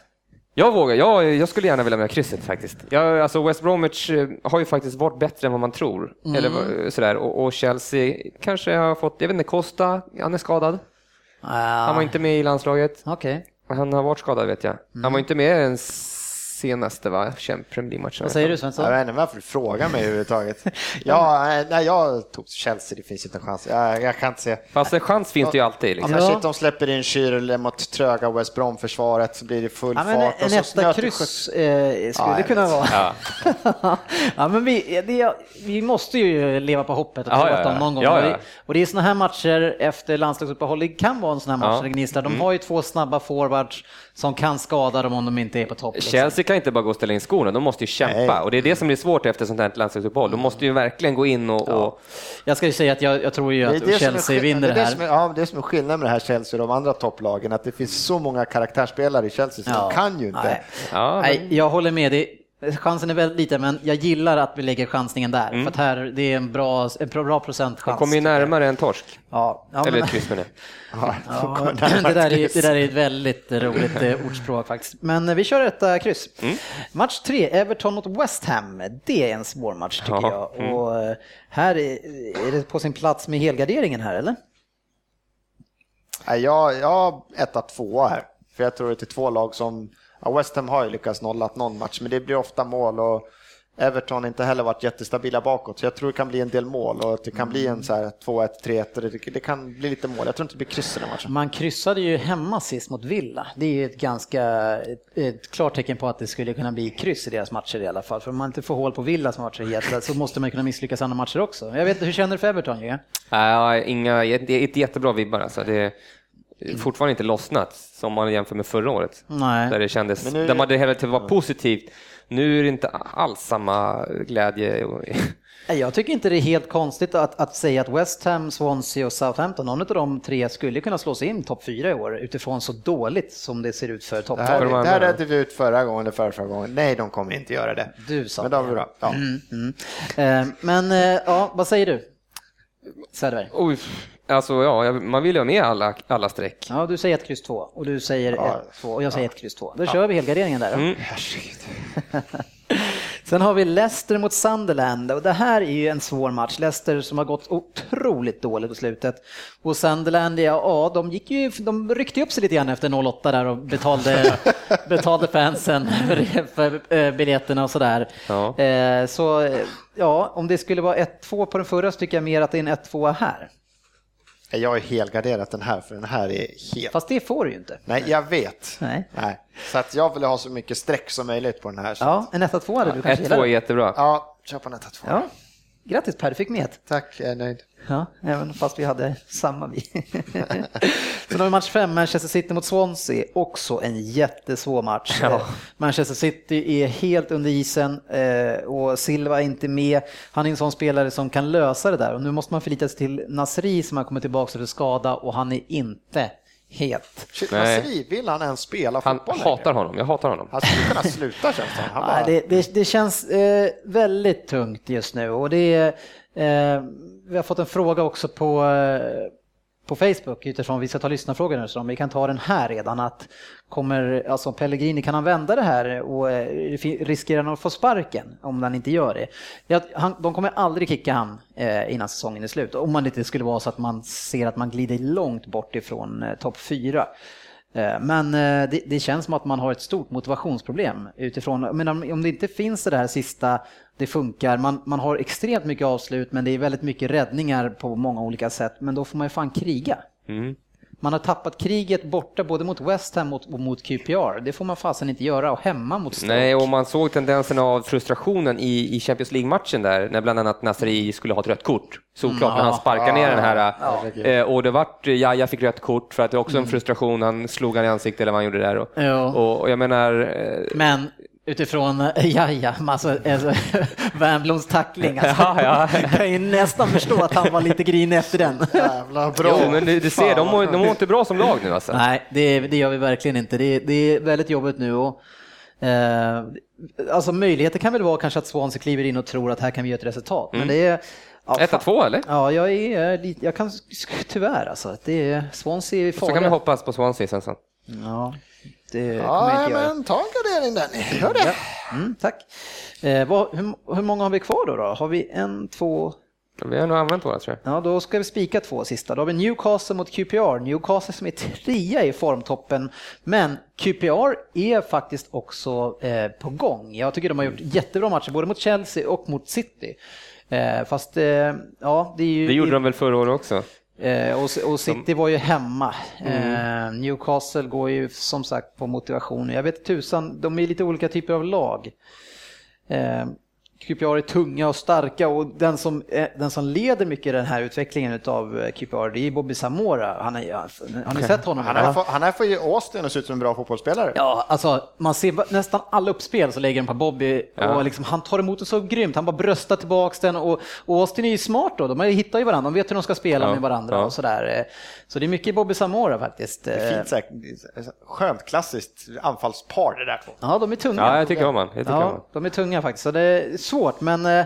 Jag vågar, jag, jag skulle gärna vilja med krysset faktiskt. Jag, alltså West Bromwich eh, har ju faktiskt varit bättre än vad man tror. Eller vad- sådär. Och, och Chelsea kanske har fått, jag vet inte, Costa, han är skadad. Han var inte med i landslaget. Okej. Han har varit skadad vet jag. Han var inte med den senaste va? Premier League-matchen. Vad säger du Jag Svensson? vet inte varför du frågar mig överhuvudtaget. Ja, nej, jag tog Chelsea, det finns inte en chans. Jag, jag kan inte se. Fast en chans finns det ju alltid. Liksom. Ja. shit, de släpper in Schürrle mot tröga West Brom-försvaret så blir det full Ja, men fart. en och så etta snöter kryss eh, skulle Ja, det jag kunna vara. Ja. ja, men vi, det, vi måste ju leva på hoppet och Ja, tro ja, att de någon gång... Ja, ja. Och det- Och är såna här matcher efter landslagsuppehåll, det kan vara en sån här match Ja. De har ju två snabba forwards som kan skada dem om de inte är på topp. liksom. Chelsea kan inte bara gå och ställa in skorna, de måste ju kämpa. Nej. Och det är det som blir svårt efter sånt här landslagsuppehåll. De måste ju verkligen gå in och... och Jag ska ju säga att jag, jag tror ju Det att det som är Chelsea vinner det det är här. som är, ja, det är som är skillnaden med det här Chelsea och de andra topplagen, att det finns så många karaktärsspelare i Chelsea så de kan ju inte. Nej. Ja, Nej, jag håller med dig. Chansen är väldigt liten, men jag gillar att vi lägger chansningen där. För att här, det är en bra, en bra procentchans. de kommer ju närmare en torsk. Ja, ja, Eller ett kryss med det. Ja, Ja, det, där är, det där är ett väldigt roligt eh, ordspråk faktiskt. Men eh, vi kör ett kryss. Mm. Match tre, Everton mot West Ham. Det är en svår match tycker Ja, jag. Och eh, här är, är det på sin plats med helgarderingen här eller? Jag, jag har etta, tvåa här. För jag tror att det är två lag som, ja, West Ham har ju lyckats nolla någon match, men det blir ofta mål och Everton inte heller varit jättestabila bakåt, så jag tror det kan bli en del mål och att det kan bli en så här 2-1, 3-1 och det, det kan bli lite mål. Jag tror inte det blir kryss i den matchen. Man kryssade ju hemma sist mot Villa. Det är ju ett ganska ett, ett klart tecken på att det skulle kunna bli kryss i deras matcher i alla fall. För om man inte får hål på Villa som varit så måste man kunna misslyckas i andra matcher också. Jag vet hur känner du för Everton? Ja? Nej, inga, det är inte jättebra vibbar alltså. Det är fortfarande inte lossnat som man jämför med förra året. Nej. Där det kändes, nu- där man det hela tiden var positivt. Nu är det inte alls samma glädje. Nej, Jag tycker inte det är helt konstigt att, att säga att West Ham, Swansea och Southampton, någon av de tre skulle kunna slå sig in topp fyra i år utifrån så dåligt som det ser ut för topp Det här, de det andra här då? redde vi ut förra gången eller förra, förra gången. Nej, de kommer inte göra det. Du sa Men de är det. bra. Ja. Mm, mm. Eh, Men eh, ja, vad säger du? Söderberg? Oj, alltså ja, man vill ju ha med alla, alla streck. Ja, du säger ett kryss två och du säger Ja. ett två och jag säger ett kryss två. Då kör vi helgarderingen där. då. Mm. Sen har vi Leicester mot Sunderland och det här är ju en svår match. Leicester som har gått otroligt dåligt på slutet. Och Sunderland, ja, ja de, gick ju, de ryckte upp sig lite grann efter 08 där och betalade, betalade fansen för, för eh, biljetterna och sådär. Ja. Eh, Så ja, om det skulle vara 1-2 på den förra så tycker jag mer att det är en 1-2 här. Jag har helgarderat den här, för den här är helt... Fast det får du ju inte. Nej, jag vet. Nej. Nej. Så att jag vill ha så mycket streck som möjligt på den här. Ja, en 1-2 hade du kanske 1-2 är gillat. jättebra. ja kör på nästa två. Ja, grattis Per, du fick med ett. Tack, jag är nöjd. Ja, även fast vi hade samma vi. Sen har vi match 5, Manchester City mot Swansea. Också en jättesvår match. Ja. Manchester City är helt under isen eh, och Silva är inte med. Han är en sån spelare som kan lösa det där och nu måste man förlita sig till Nasri som har kommit tillbaka efter skada och han är inte het. Shit, Nej. Nasri, vill han ens spela Han fotboll hatar honom, jag hatar honom. Han skulle kunna sluta känns det han bara... det, det, det känns eh, väldigt tungt just nu och det är, eh, vi har fått en fråga också på, eh, på Facebook utifrån, vi ska ta lyssnarfrågor nu så om vi kan ta den här redan att kommer, alltså Pellegrini, kan han vända det här och eh, riskerar han att få sparken om han inte gör det? Ja, han, de kommer aldrig kicka han eh, innan säsongen är slut, om man inte skulle vara så att man ser att man glider långt bort ifrån eh, topp fyra. Men det, det känns som att man har ett stort motivationsproblem utifrån, men om det inte finns det här sista, det funkar, man, man har extremt mycket avslut men det är väldigt mycket räddningar på många olika sätt, men då får man ju fan kriga. Mm. Man har tappat kriget borta både mot West Ham och mot QPR, det får man fasen inte göra, och hemma mot Stoke. Nej, och man såg tendenserna av frustrationen i, i Champions League-matchen där, när bland annat Nasri skulle ha ett rött kort. Såklart, när han sparkar ner den här. eh, Och det vart, Jaja fick rött kort för att det är också en frustration, han slog han i ansiktet eller vad han gjorde där. Och, Ja. och, och jag menar, eh, Men utifrån, ja ja, alltså, alltså Wernbloms tackling, alltså, Ja, ja. jag kan ju nästan förstå att han var lite grinig efter den. Jävla bra. jo, men du, du ser, de mår, de mår inte bra som lag nu alltså. Nej, det, det gör vi verkligen inte. Det, det är väldigt jobbigt nu. Och, eh, alltså möjligheter kan väl vara kanske att Swansea kliver in och tror att här kan vi göra ett resultat. Men det är... Ja, Etta, fan. två eller? Ja, jag är lite, jag kan tyvärr alltså. Det är, Swansea är Så farliga. kan vi hoppas på Swansea sen. sen. Ja, det kommer jag Ja, men ta en gardering Denny. Gör det. Mm, tack. Eh, vad, hur, hur många har vi kvar då, då? Har vi en, två, Vi har nog använt våra tror jag. Ja, då ska vi spika två sista. Då har vi Newcastle mot QPR. Newcastle som är trea i formtoppen, men QPR är faktiskt också eh, på gång. Jag tycker de har gjort jättebra matcher både mot Chelsea och mot City. Eh, fast, eh, ja, det är ju... Det gjorde de väl förra året också? Eh, och, och City var ju hemma. Mm. Eh, Newcastle går ju som sagt på motivation. Jag vet tusan, de är lite olika typer av lag. Eh, QPR är tunga och starka och den som, eh, den som leder mycket den här utvecklingen av QPR det är Bobby Zamora. Han är, har ni sett honom? Han här får ju Austin att se ut som en bra fotbollsspelare. Ja, alltså man ser nästan alla uppspel så lägger den på Bobby Ja. och liksom, han tar emot det så grymt. Han bara bröstar tillbaks den och, och Austin är ju smart då. De har ju varandra, de vet hur de ska spela Ja, med varandra ja. och sådär. Så det är mycket Bobby Zamora faktiskt. Fint säkert. Skönt klassiskt anfallspar det där två. Ja, de är tunga. Ja, jag tycker om han. Jag tycker om han. Ja, de är tunga faktiskt. Så det är svårt, men eh,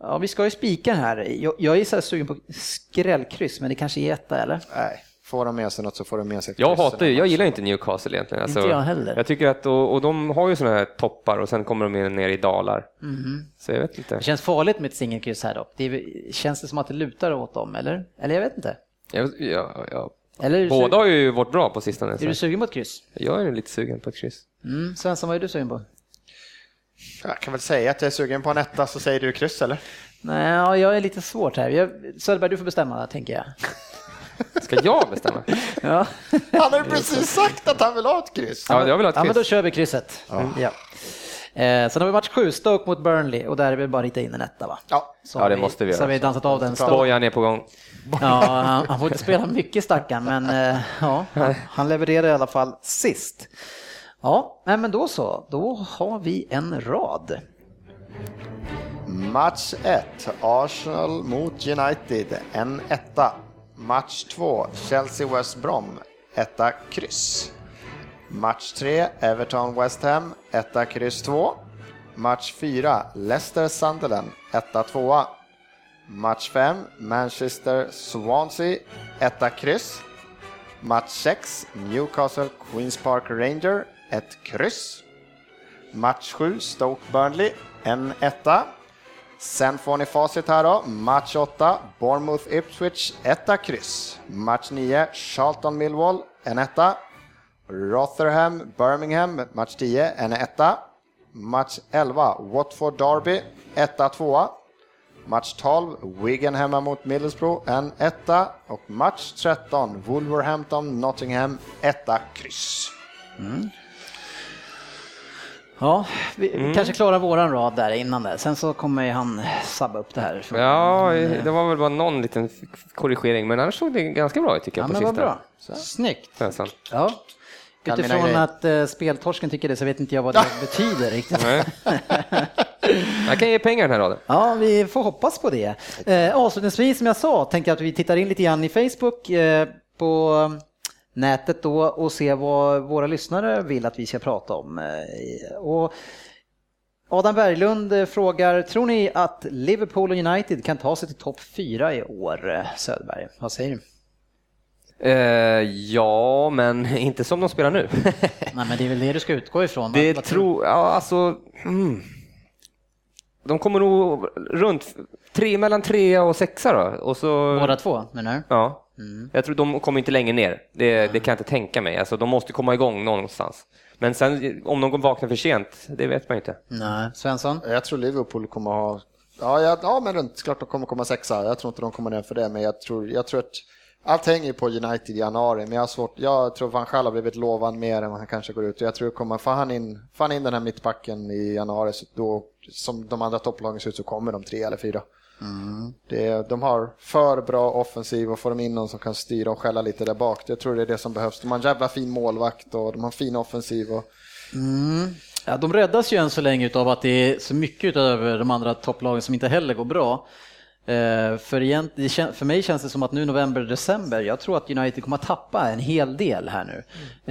ja, vi ska ju spika den här. Jag, jag är så här sugen på skrällkryss, men det kanske är etta eller? Nej, får de med sig något så får de med sig ett Jag hatar ju, jag gillar inte Newcastle egentligen. Alltså, Inte jag heller. Jag tycker att, och, och de har ju sådana här toppar och sen kommer de ner- i dalar. Mhm. Så jag vet inte. Det känns farligt med ett singelkryss här då. Det är, känns det som att det lutar åt dem, eller? Eller jag vet inte. Jag, jag, jag, Eller båda har ju varit bra på sistone. är du Så. sugen på ett kryss? Jag är lite sugen på ett kryss. Mm. Svensson, vad är du sugen på? Jag kan väl säga att jag är sugen på en etta, så säger du kryss eller? Nej, ja, jag är lite svårt här. Jag, Söderberg, du får bestämma, tänker jag. Ska jag bestämma? Ja, Han har ju precis sagt att han vill ha ett kryss. Ja, jag vill ha ja ett men då kryss. kör vi krysset. Ja. Eh, sen har vi match sju, Stoke mot Burnley och där är vi bara rita in en etta va? Ja, Så Ja, det måste vi Så har göra. vi dansat av den. Bojan är på gång. Ja, han, han får inte spela mycket stackaren, men eh, ja, han, han levererar i alla fall sist. Ja, nej, men då så, då har vi en rad. Match 1, Arsenal mot United, en etta. Match 2, Chelsea-West Brom, etta kryss. Match 3, Everton-West Ham, etta kryss 2. Match 4, Leicester-Sunderland, etta tvåa. Match 5, Manchester-Swansea, etta kryss. Match 6, Newcastle-Queens Park Ranger, ett kryss. Match 7, Stoke-Burnley, en etta. Sen får ni facit här då. Match 8, Bournemouth-Ipswich, etta kryss. Match 9, Charlton-Millwall, en etta. Rotherham-Birmingham, match 10, en etta. Match 11, Watford-Derby, etta, tvåa. Match 12, Wigan hemma mot Middlesbrough, en etta. Och match 13, Wolverhampton-Nottingham, etta, kryss. Mm. Ja, vi, vi kanske klarar våran rad där innan det. Sen så kommer ju han sabba upp det här. Ja, det var väl bara någon liten korrigering, men annars såg det ganska bra ut tycker Ja, jag på men sista. bra. Snyggt. Svensson. Ja. Utifrån att uh, speltorsken tycker det så vet inte jag vad det betyder riktigt. Jag kan ge pengar den här raden. Ja, vi får hoppas på det. Eh, avslutningsvis, som jag sa, tänkte jag att vi tittar in lite grann i Facebook eh, på nätet då och se vad våra lyssnare vill att vi ska prata om. Eh, och Adam Berglund eh, frågar, tror ni att Liverpool och United kan ta sig till topp fyra i år? Söderberg, vad säger du? Eh, ja, men inte som de spelar nu. Nej, men det är väl det du ska utgå ifrån? det Vad- tror tror, ja alltså, mm. De kommer nog runt tre, mellan trea och sexa då. Och så? Båda två, menar du? Ja. Mm. Jag tror de kommer inte längre ner. Det, det kan jag inte tänka mig. Alltså, de måste komma igång någonstans. Men sen om de vaknar för sent, det vet man inte. Nej, Svensson? Jag tror Liverpool kommer ha... Ja, ja, ja men runt, klart de kommer komma sexa. Jag tror inte de kommer ner för det, men jag tror, jag tror att allt hänger på United i januari. Men jag, har svårt, jag tror van Gaal har blivit lovad mer än vad han kanske går ut. Jag tror kommer, får han in, får han in den här mittbacken i januari, så då, som de andra topplagen ser ut, så kommer de tre eller fyra. Det, de har för bra offensiv och får de in någon som kan styra och skälla lite där bak. Jag tror det är det som behövs. De har en jävla fin målvakt och de har en fin offensiv. Och, Ja, de räddas ju än så länge av att det är så mycket utöver de andra topplagen som inte heller går bra. Eh, För, kän, för mig känns det som att nu november, december, jag tror att United kommer att tappa en hel del här nu.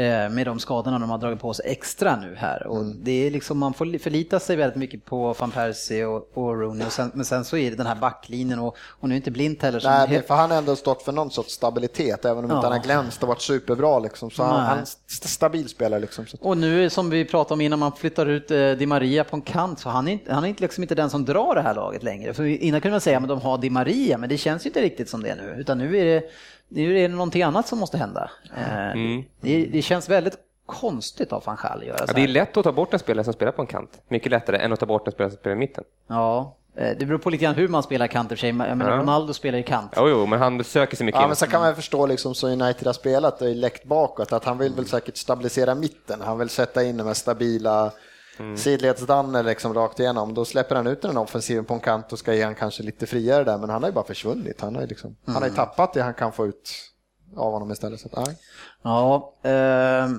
Eh, Med de skadorna de har dragit på sig extra nu här. Och det är liksom, man får förlita sig väldigt mycket på van Persie och, och Rooney. Och sen, men sen så är det den här backlinjen och, och nu är inte Blint heller Nej, helt- men för han har ändå stått för någon sorts stabilitet, även om Ja. inte han har glänst och varit superbra. Liksom. Så han, han är stabil spelare. Liksom. Och nu som vi pratade om innan man flyttar ut eh, Di Maria på en kant så han är, inte, han är liksom inte den som drar det här laget längre. För innan kunde man säga att de har Di Maria, men det känns ju inte riktigt som det nu. Utan nu är det, nu är det någonting annat som måste hända. Eh, det, det känns väldigt konstigt av van Gaal att göra Ja, så det är här. lätt att ta bort en spelare som spelar på en kant. Mycket lättare än att ta bort en spelare som spelar i mitten. Ja, eh, det beror på lite grann hur man spelar kant i och för sig. Menar, Ja. Ronaldo spelar ju kant. Jo, jo, men han söker sig mycket Ja, men så kan man förstå liksom, så United har spelat och läckt bakåt, att han vill väl säkert stabilisera mitten. Han vill sätta in de här stabila Mm. sidledsdanner liksom rakt igenom. Då släpper han ut den offensiven på en kant och ska ge han kanske lite friare där, men han har ju bara försvunnit. Han har ju, liksom, han har ju tappat det han kan få ut av honom istället. Så att, nej. Ja, eh,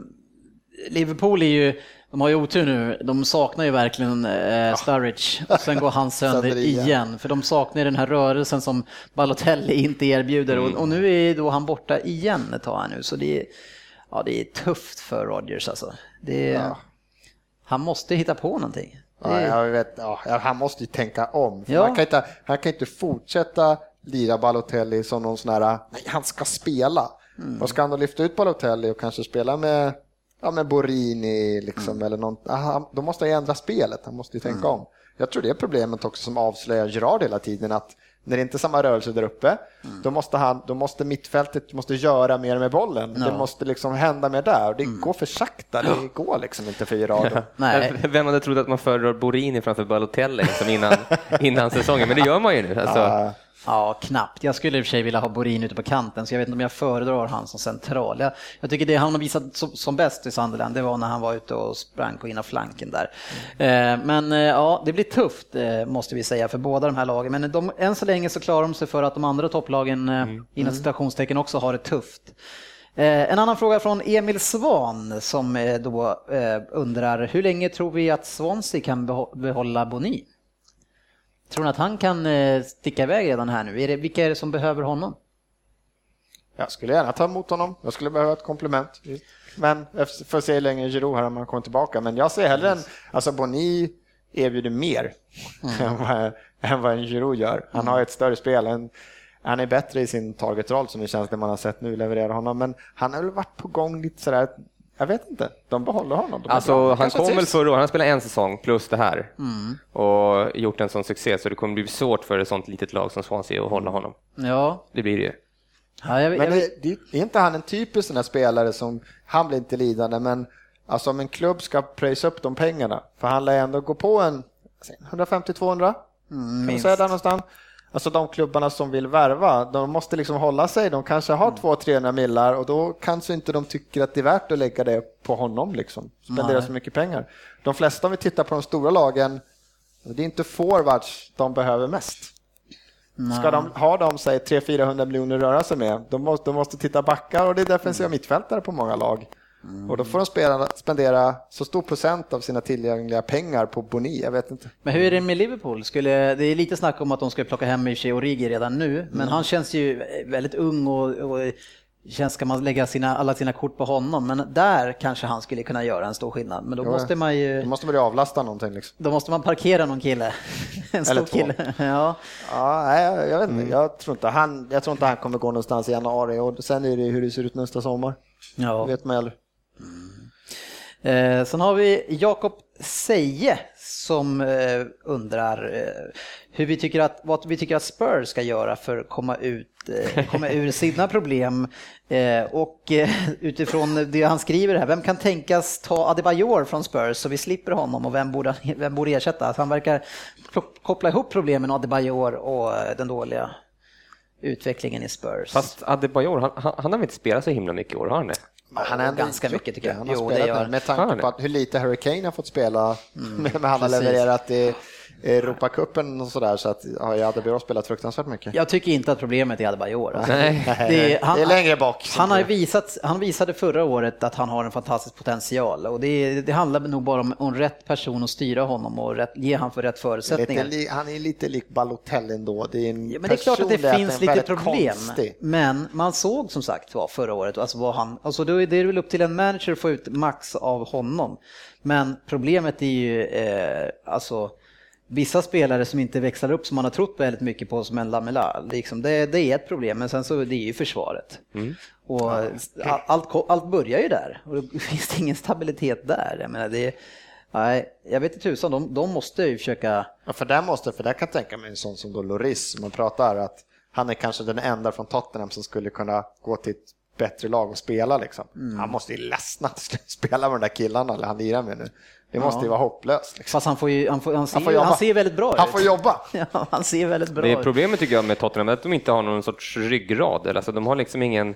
Liverpool är ju, de har ju otur nu, de saknar ju verkligen eh, Sturridge och sen går han sönder igen. För de saknar ju den här rörelsen som Balotelli inte erbjuder och, och nu är då han borta igen ett tag här nu. Så det är, ja, det är tufft för Rodgers alltså. Det är, Ja. Han måste hitta på någonting. Ja, jag vet, ja, han måste ju tänka om. Ja. han, kan inte, han kan inte fortsätta lira Balotelli som någon sån här, nej han ska spela. Mm. Och ska han då lyfta ut Balotelli och kanske spela med ja men Borini liksom eller någon, aha, då måste han ju ändra spelet, han måste ju tänka om. Jag tror det är problemet också som avslöjar Gerard hela tiden att när det inte är samma rörelse där uppe, då, måste han, då måste mittfältet måste göra mer med bollen. Det måste liksom hända mer där. Det går för sakta, det går liksom inte för Gerard. Nej. Vem hade trott att man föredrar Borini framför Balotelli liksom innan, innan säsongen? Men det gör man ju nu. Alltså, Ja, knappt. Jag skulle i och för sig vilja ha Borin ute på kanten, så jag vet inte om jag föredrar han som central. Jag, jag tycker det han har visat som, som bäst i Sunderland, det var när han var ute och sprang på ena flanken där. Eh, men eh, ja, det blir tufft eh, måste vi säga för båda de här lagen. Men de, än så länge så klarar de sig för att de andra topplagen eh, inom citationstecken också har det tufft. Eh, En annan fråga från Emil Svan som eh, då eh, undrar hur länge tror vi att Swansea kan behålla Boni? Tror ni att han kan eh, sticka iväg redan här nu? Är det, vilka är det som behöver honom? Jag skulle gärna ta emot honom. Jag skulle behöva ett komplement. Men får se hur länge Giroud här om han kommer tillbaka. Men jag ser hellre en, alltså Boni erbjuder mer än, vad, än vad en Giroud gör. Han har ett större spel. En, han är bättre i sin targetroll som det känns det man har sett nu leverera honom. Men han har väl varit på gång lite sådär, jag vet inte. De behåller honom. De. Alltså, han Kanske kom väl förra året, han spelade en säsong plus det här och gjort en sån succé så det kommer bli svårt för ett sånt litet lag som Swansea att hålla honom. Ja, Det blir det ju. ja jag, Men jag, det, det, är inte han en typisk sån här spelare som, han blir inte lidande, men alltså om en klubb ska pröjsa upp de pengarna, för han lär ändå gå på en 150-200, kan man minst. säga där någonstans. Alltså de klubbarna som vill värva, de måste liksom hålla sig, de kanske har 200-300 millar och då kanske inte de tycker att det är värt att lägga det på honom liksom, spendera Nej. så mycket pengar. De flesta om vi tittar på de stora lagen, det är inte forwards de behöver mest. Ska de ha de, säg 300-400 miljoner att röra sig med, de måste, de måste titta backar och det är defensiva mittfältare på många lag. Och då får de spela, spendera så stor procent av sina tillgängliga pengar på Boni, jag vet inte. men hur är det med Liverpool? Skulle, det är lite snack om att de skulle plocka hem i sig Origi redan nu, men han känns ju väldigt ung och, och känns ska man lägga sina, alla sina kort på honom, men där kanske han skulle kunna göra en stor skillnad. Men då Jo, måste man ju, Då måste man ju avlasta någonting liksom. då måste man parkera någon kille. En stor Eller två. kille. Ja. Ja, nej, jag, jag vet inte, jag tror inte, han, jag tror inte han kommer gå någonstans i januari och sen är det hur det ser ut nästa sommar. Ja. Det vet man aldrig. Eh, sen har vi Jakob Seje som eh, undrar eh, hur vi tycker att, vad vi tycker att Spurs ska göra för att komma, ut, eh, komma ur sina problem. Eh, och eh, utifrån det han skriver här, vem kan tänkas ta Adebayor från Spurs så vi slipper honom och vem borde, vem borde ersätta? Alltså han verkar koppla ihop problemen Adebayor och eh, den dåliga utvecklingen i Spurs. Fast Adebayor, han, han, han har väl inte spelat så himla mycket i år, har han det? Han har ganska mycket, tycker jag. Han har Jo, det spelat gör- det, med Har han tanke på att hur lite Hurricane har fått spela, men han har Precis. levererat i Europacupen och sådär så att har ju Adebayor spelat fruktansvärt mycket. Jag tycker inte att problemet är Adebayor. Alltså. Nej. Det är, han, Det är längre bak. Han, har visat, han visade förra året att han har en fantastisk potential och det, det handlar nog bara om, om rätt person att styra honom och rätt, ge han för rätt Lite, förutsättningar. li- han är lite lik Balotelli ändå. Det är, en Ja, men det är klart att det finns lite problem. konstig. Men man såg som sagt var förra året, alltså vad han, alltså då är det väl upp till en manager att få ut max av honom. Men problemet är ju eh, alltså vissa spelare som inte växlar upp som man har trott väldigt mycket på som en Lamela. Liksom det, det är ett problem, men sen så det är ju försvaret. Och all- allt, allt börjar ju där och då finns det ingen stabilitet där. Jag menar, det, nej, jag vet inte tusan, de, de måste ju försöka Ja, för där måste, för där kan jag tänka mig en sån som då Loris, som man pratar att han är kanske den enda från Tottenham som skulle kunna gå till ett bättre lag och spela liksom. Mm. Han måste ju ledsna att spela med de där killarna eller han lirar med nu. Det måste ju vara hopplöst. Liksom. Fast han, får ju, han, får, han, ser, Han får han ser väldigt bra ut. Han får jobba. Ja, han ser väldigt bra Det är problemet tycker jag med Tottenham, är att de inte har någon sorts ryggrad. Eller, Alltså, de har liksom ingen...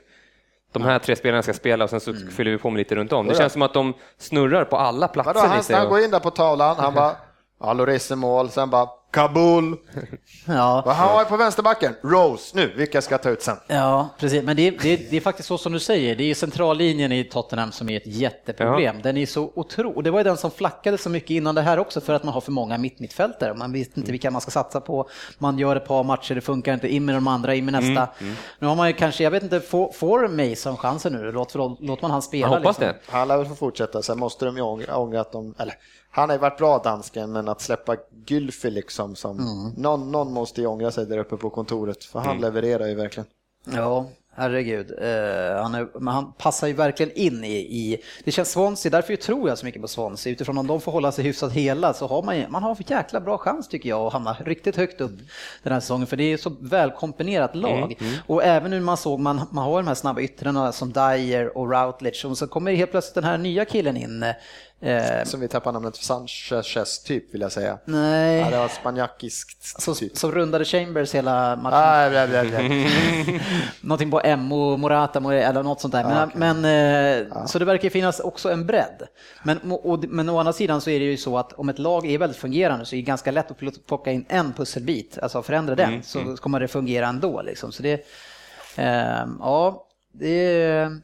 De här tre spelarna ska spela och sen så fyller vi på med lite runt om. Det känns som att de snurrar på alla platser. Vadå, han, han och- går in där på tavlan, han bara, ja Loris är mål, sen bara Kabul. Ja, Vad har jag på vänsterbacken? Rose, nu, vilka ska jag ta ut sen? ja, precis. Men det, det, det är faktiskt så som du säger. Det är centrallinjen i Tottenham som är ett jätteproblem. Den är så otrolig. Och det var ju den som flackade så mycket innan det här också för att man har för många mittmittfältare. Man vet inte vilka man ska satsa på. Man gör ett par matcher, det funkar inte. In med de andra, in med nästa. Nu har man ju kanske, jag vet inte, får, får Mason chansen nu? Låt, låt man han spela. Jag hoppas liksom. det. Han lär väl få fortsätta, sen måste de ju ångra, ångra att de, eller han har ju varit bra dansken, men att släppa Gylfi liksom som, någon, någon måste ju ångra sig där uppe på kontoret, för han levererar ju verkligen. Ja, herregud. Eh, han, är, men han passar ju verkligen in i, i det känns Swansea, därför tror jag så mycket på Swansea. Utifrån om de får hålla sig hyfsat hela så har man, man har en jäkla bra chans tycker jag att hamna riktigt högt upp den här säsongen. För det är så välkomponerat lag. Mm, mm. Och även nu man såg, man, man har de här snabba yttrarna som Dyer och Routledge och så kommer helt plötsligt den här nya killen in Eh, som vi tappar namnet för Sanchez typ vill jag säga. Nej. Ja, det var spanjakiskt som, typ. Som rundade Chambers hela matchen. Ah, bla, bla, bla. Någonting på Mo, Morata eller något sånt där. Men, ah, okay. men eh, ah. Så det verkar finnas också en bredd. Men, och, men å andra sidan så är det ju så att om ett lag är väldigt fungerande så är det ganska lätt att plocka in en pusselbit, alltså förändra den, mm, så mm. kommer det fungera ändå. Liksom. Så det, eh, ja, det är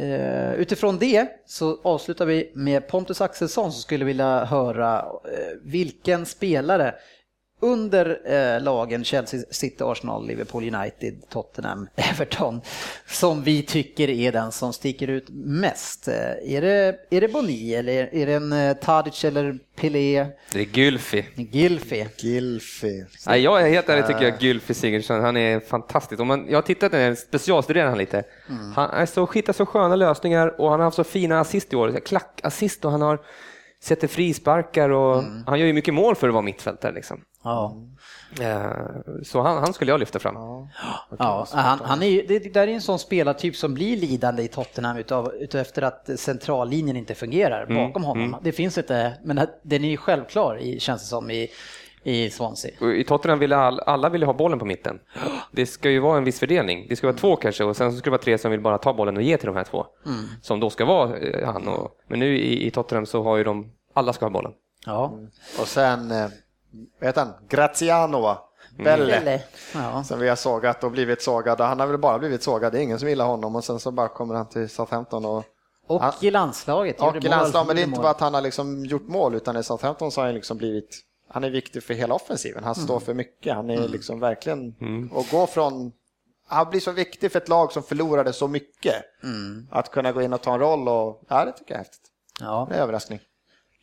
Uh, utifrån det så avslutar vi med Pontus Axelsson som skulle vilja höra uh, vilken spelare under eh, lagen Chelsea, City, Arsenal, Liverpool, United, Tottenham, Everton som vi tycker är den som sticker ut mest. Eh, är det, är det Boni eller är det en eh, Tadic eller Pelé? Det är Gylfi. Gylfi. Gylfi. Nej, jag är helt ärligt tycker jag Gylfi Sigurdsson, han är fantastisk. Om man, jag har tittat på specialstuderat han lite. Mm. Han är så, hittar så sköna lösningar och han har haft så fina assist i år, klackassist och han har sätter frisparkar och mm. han gör ju mycket mål för att vara mittfältare. Liksom. Ja. Eh, så han, han, skulle jag lyfta fram. Ja. ja han, han, är det där är en sån spelartyp som blir lidande i Tottenham utav, utav efter att centrallinjen inte fungerar mm. bakom honom. Mm. Det finns inte, men den är ju självklar i, känns det som i, i Swansea. I Tottenham vill alla, alla vill ha bollen på mitten. Det ska ju vara en viss fördelning. Det ska vara två kanske och sen ska det vara tre som vill bara ta bollen och ge till de här två. Mm. Som då ska vara eh, han. Och, men nu i, i Tottenham så har ju de, alla ska ha bollen. Ja. Mm. Och sen, eh, vad heter han, Graziano Belle, mm. ja. som vi har sågat och blivit sågad. Han har väl bara blivit sågad, det är ingen som gillar honom och sen så bara kommer han till Southampton och och han, i landslaget. Och i landslaget, men det är inte bara att han har liksom gjort mål utan i Southampton så har han liksom blivit han är viktig för hela offensiven. Han står mm. för mycket. Han är mm. liksom verkligen, mm. och gå från, han blir så viktig för ett lag som förlorade så mycket. Mm. Att kunna gå in och ta en roll och, ja det tycker jag är häftigt. Ja. Det är överraskning.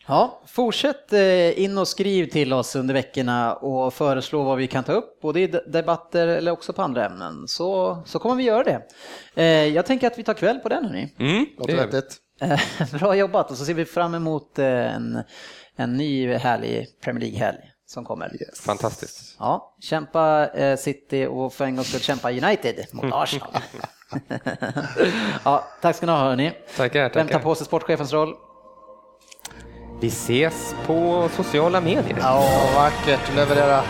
Ja, fortsätt eh, in och skriv till oss under veckorna och föreslå vad vi kan ta upp, både i debatter eller också på andra ämnen. Så, så kommer vi göra det. Eh, jag tänker att vi tar kväll på den hörni. Mm, Låter vettigt. Bra jobbat och så ser vi fram emot eh, en en ny härlig Premier League-helg som kommer. Yes. Fantastiskt. Ja, kämpa eh, City och för en gångs skull kämpa United mot Arsenal. ja, tack ska ni ha hörni. Tackar, tackar. Vem tar på sig sportchefens roll? Vi ses på sociala medier. Ja, vackert. Leverera.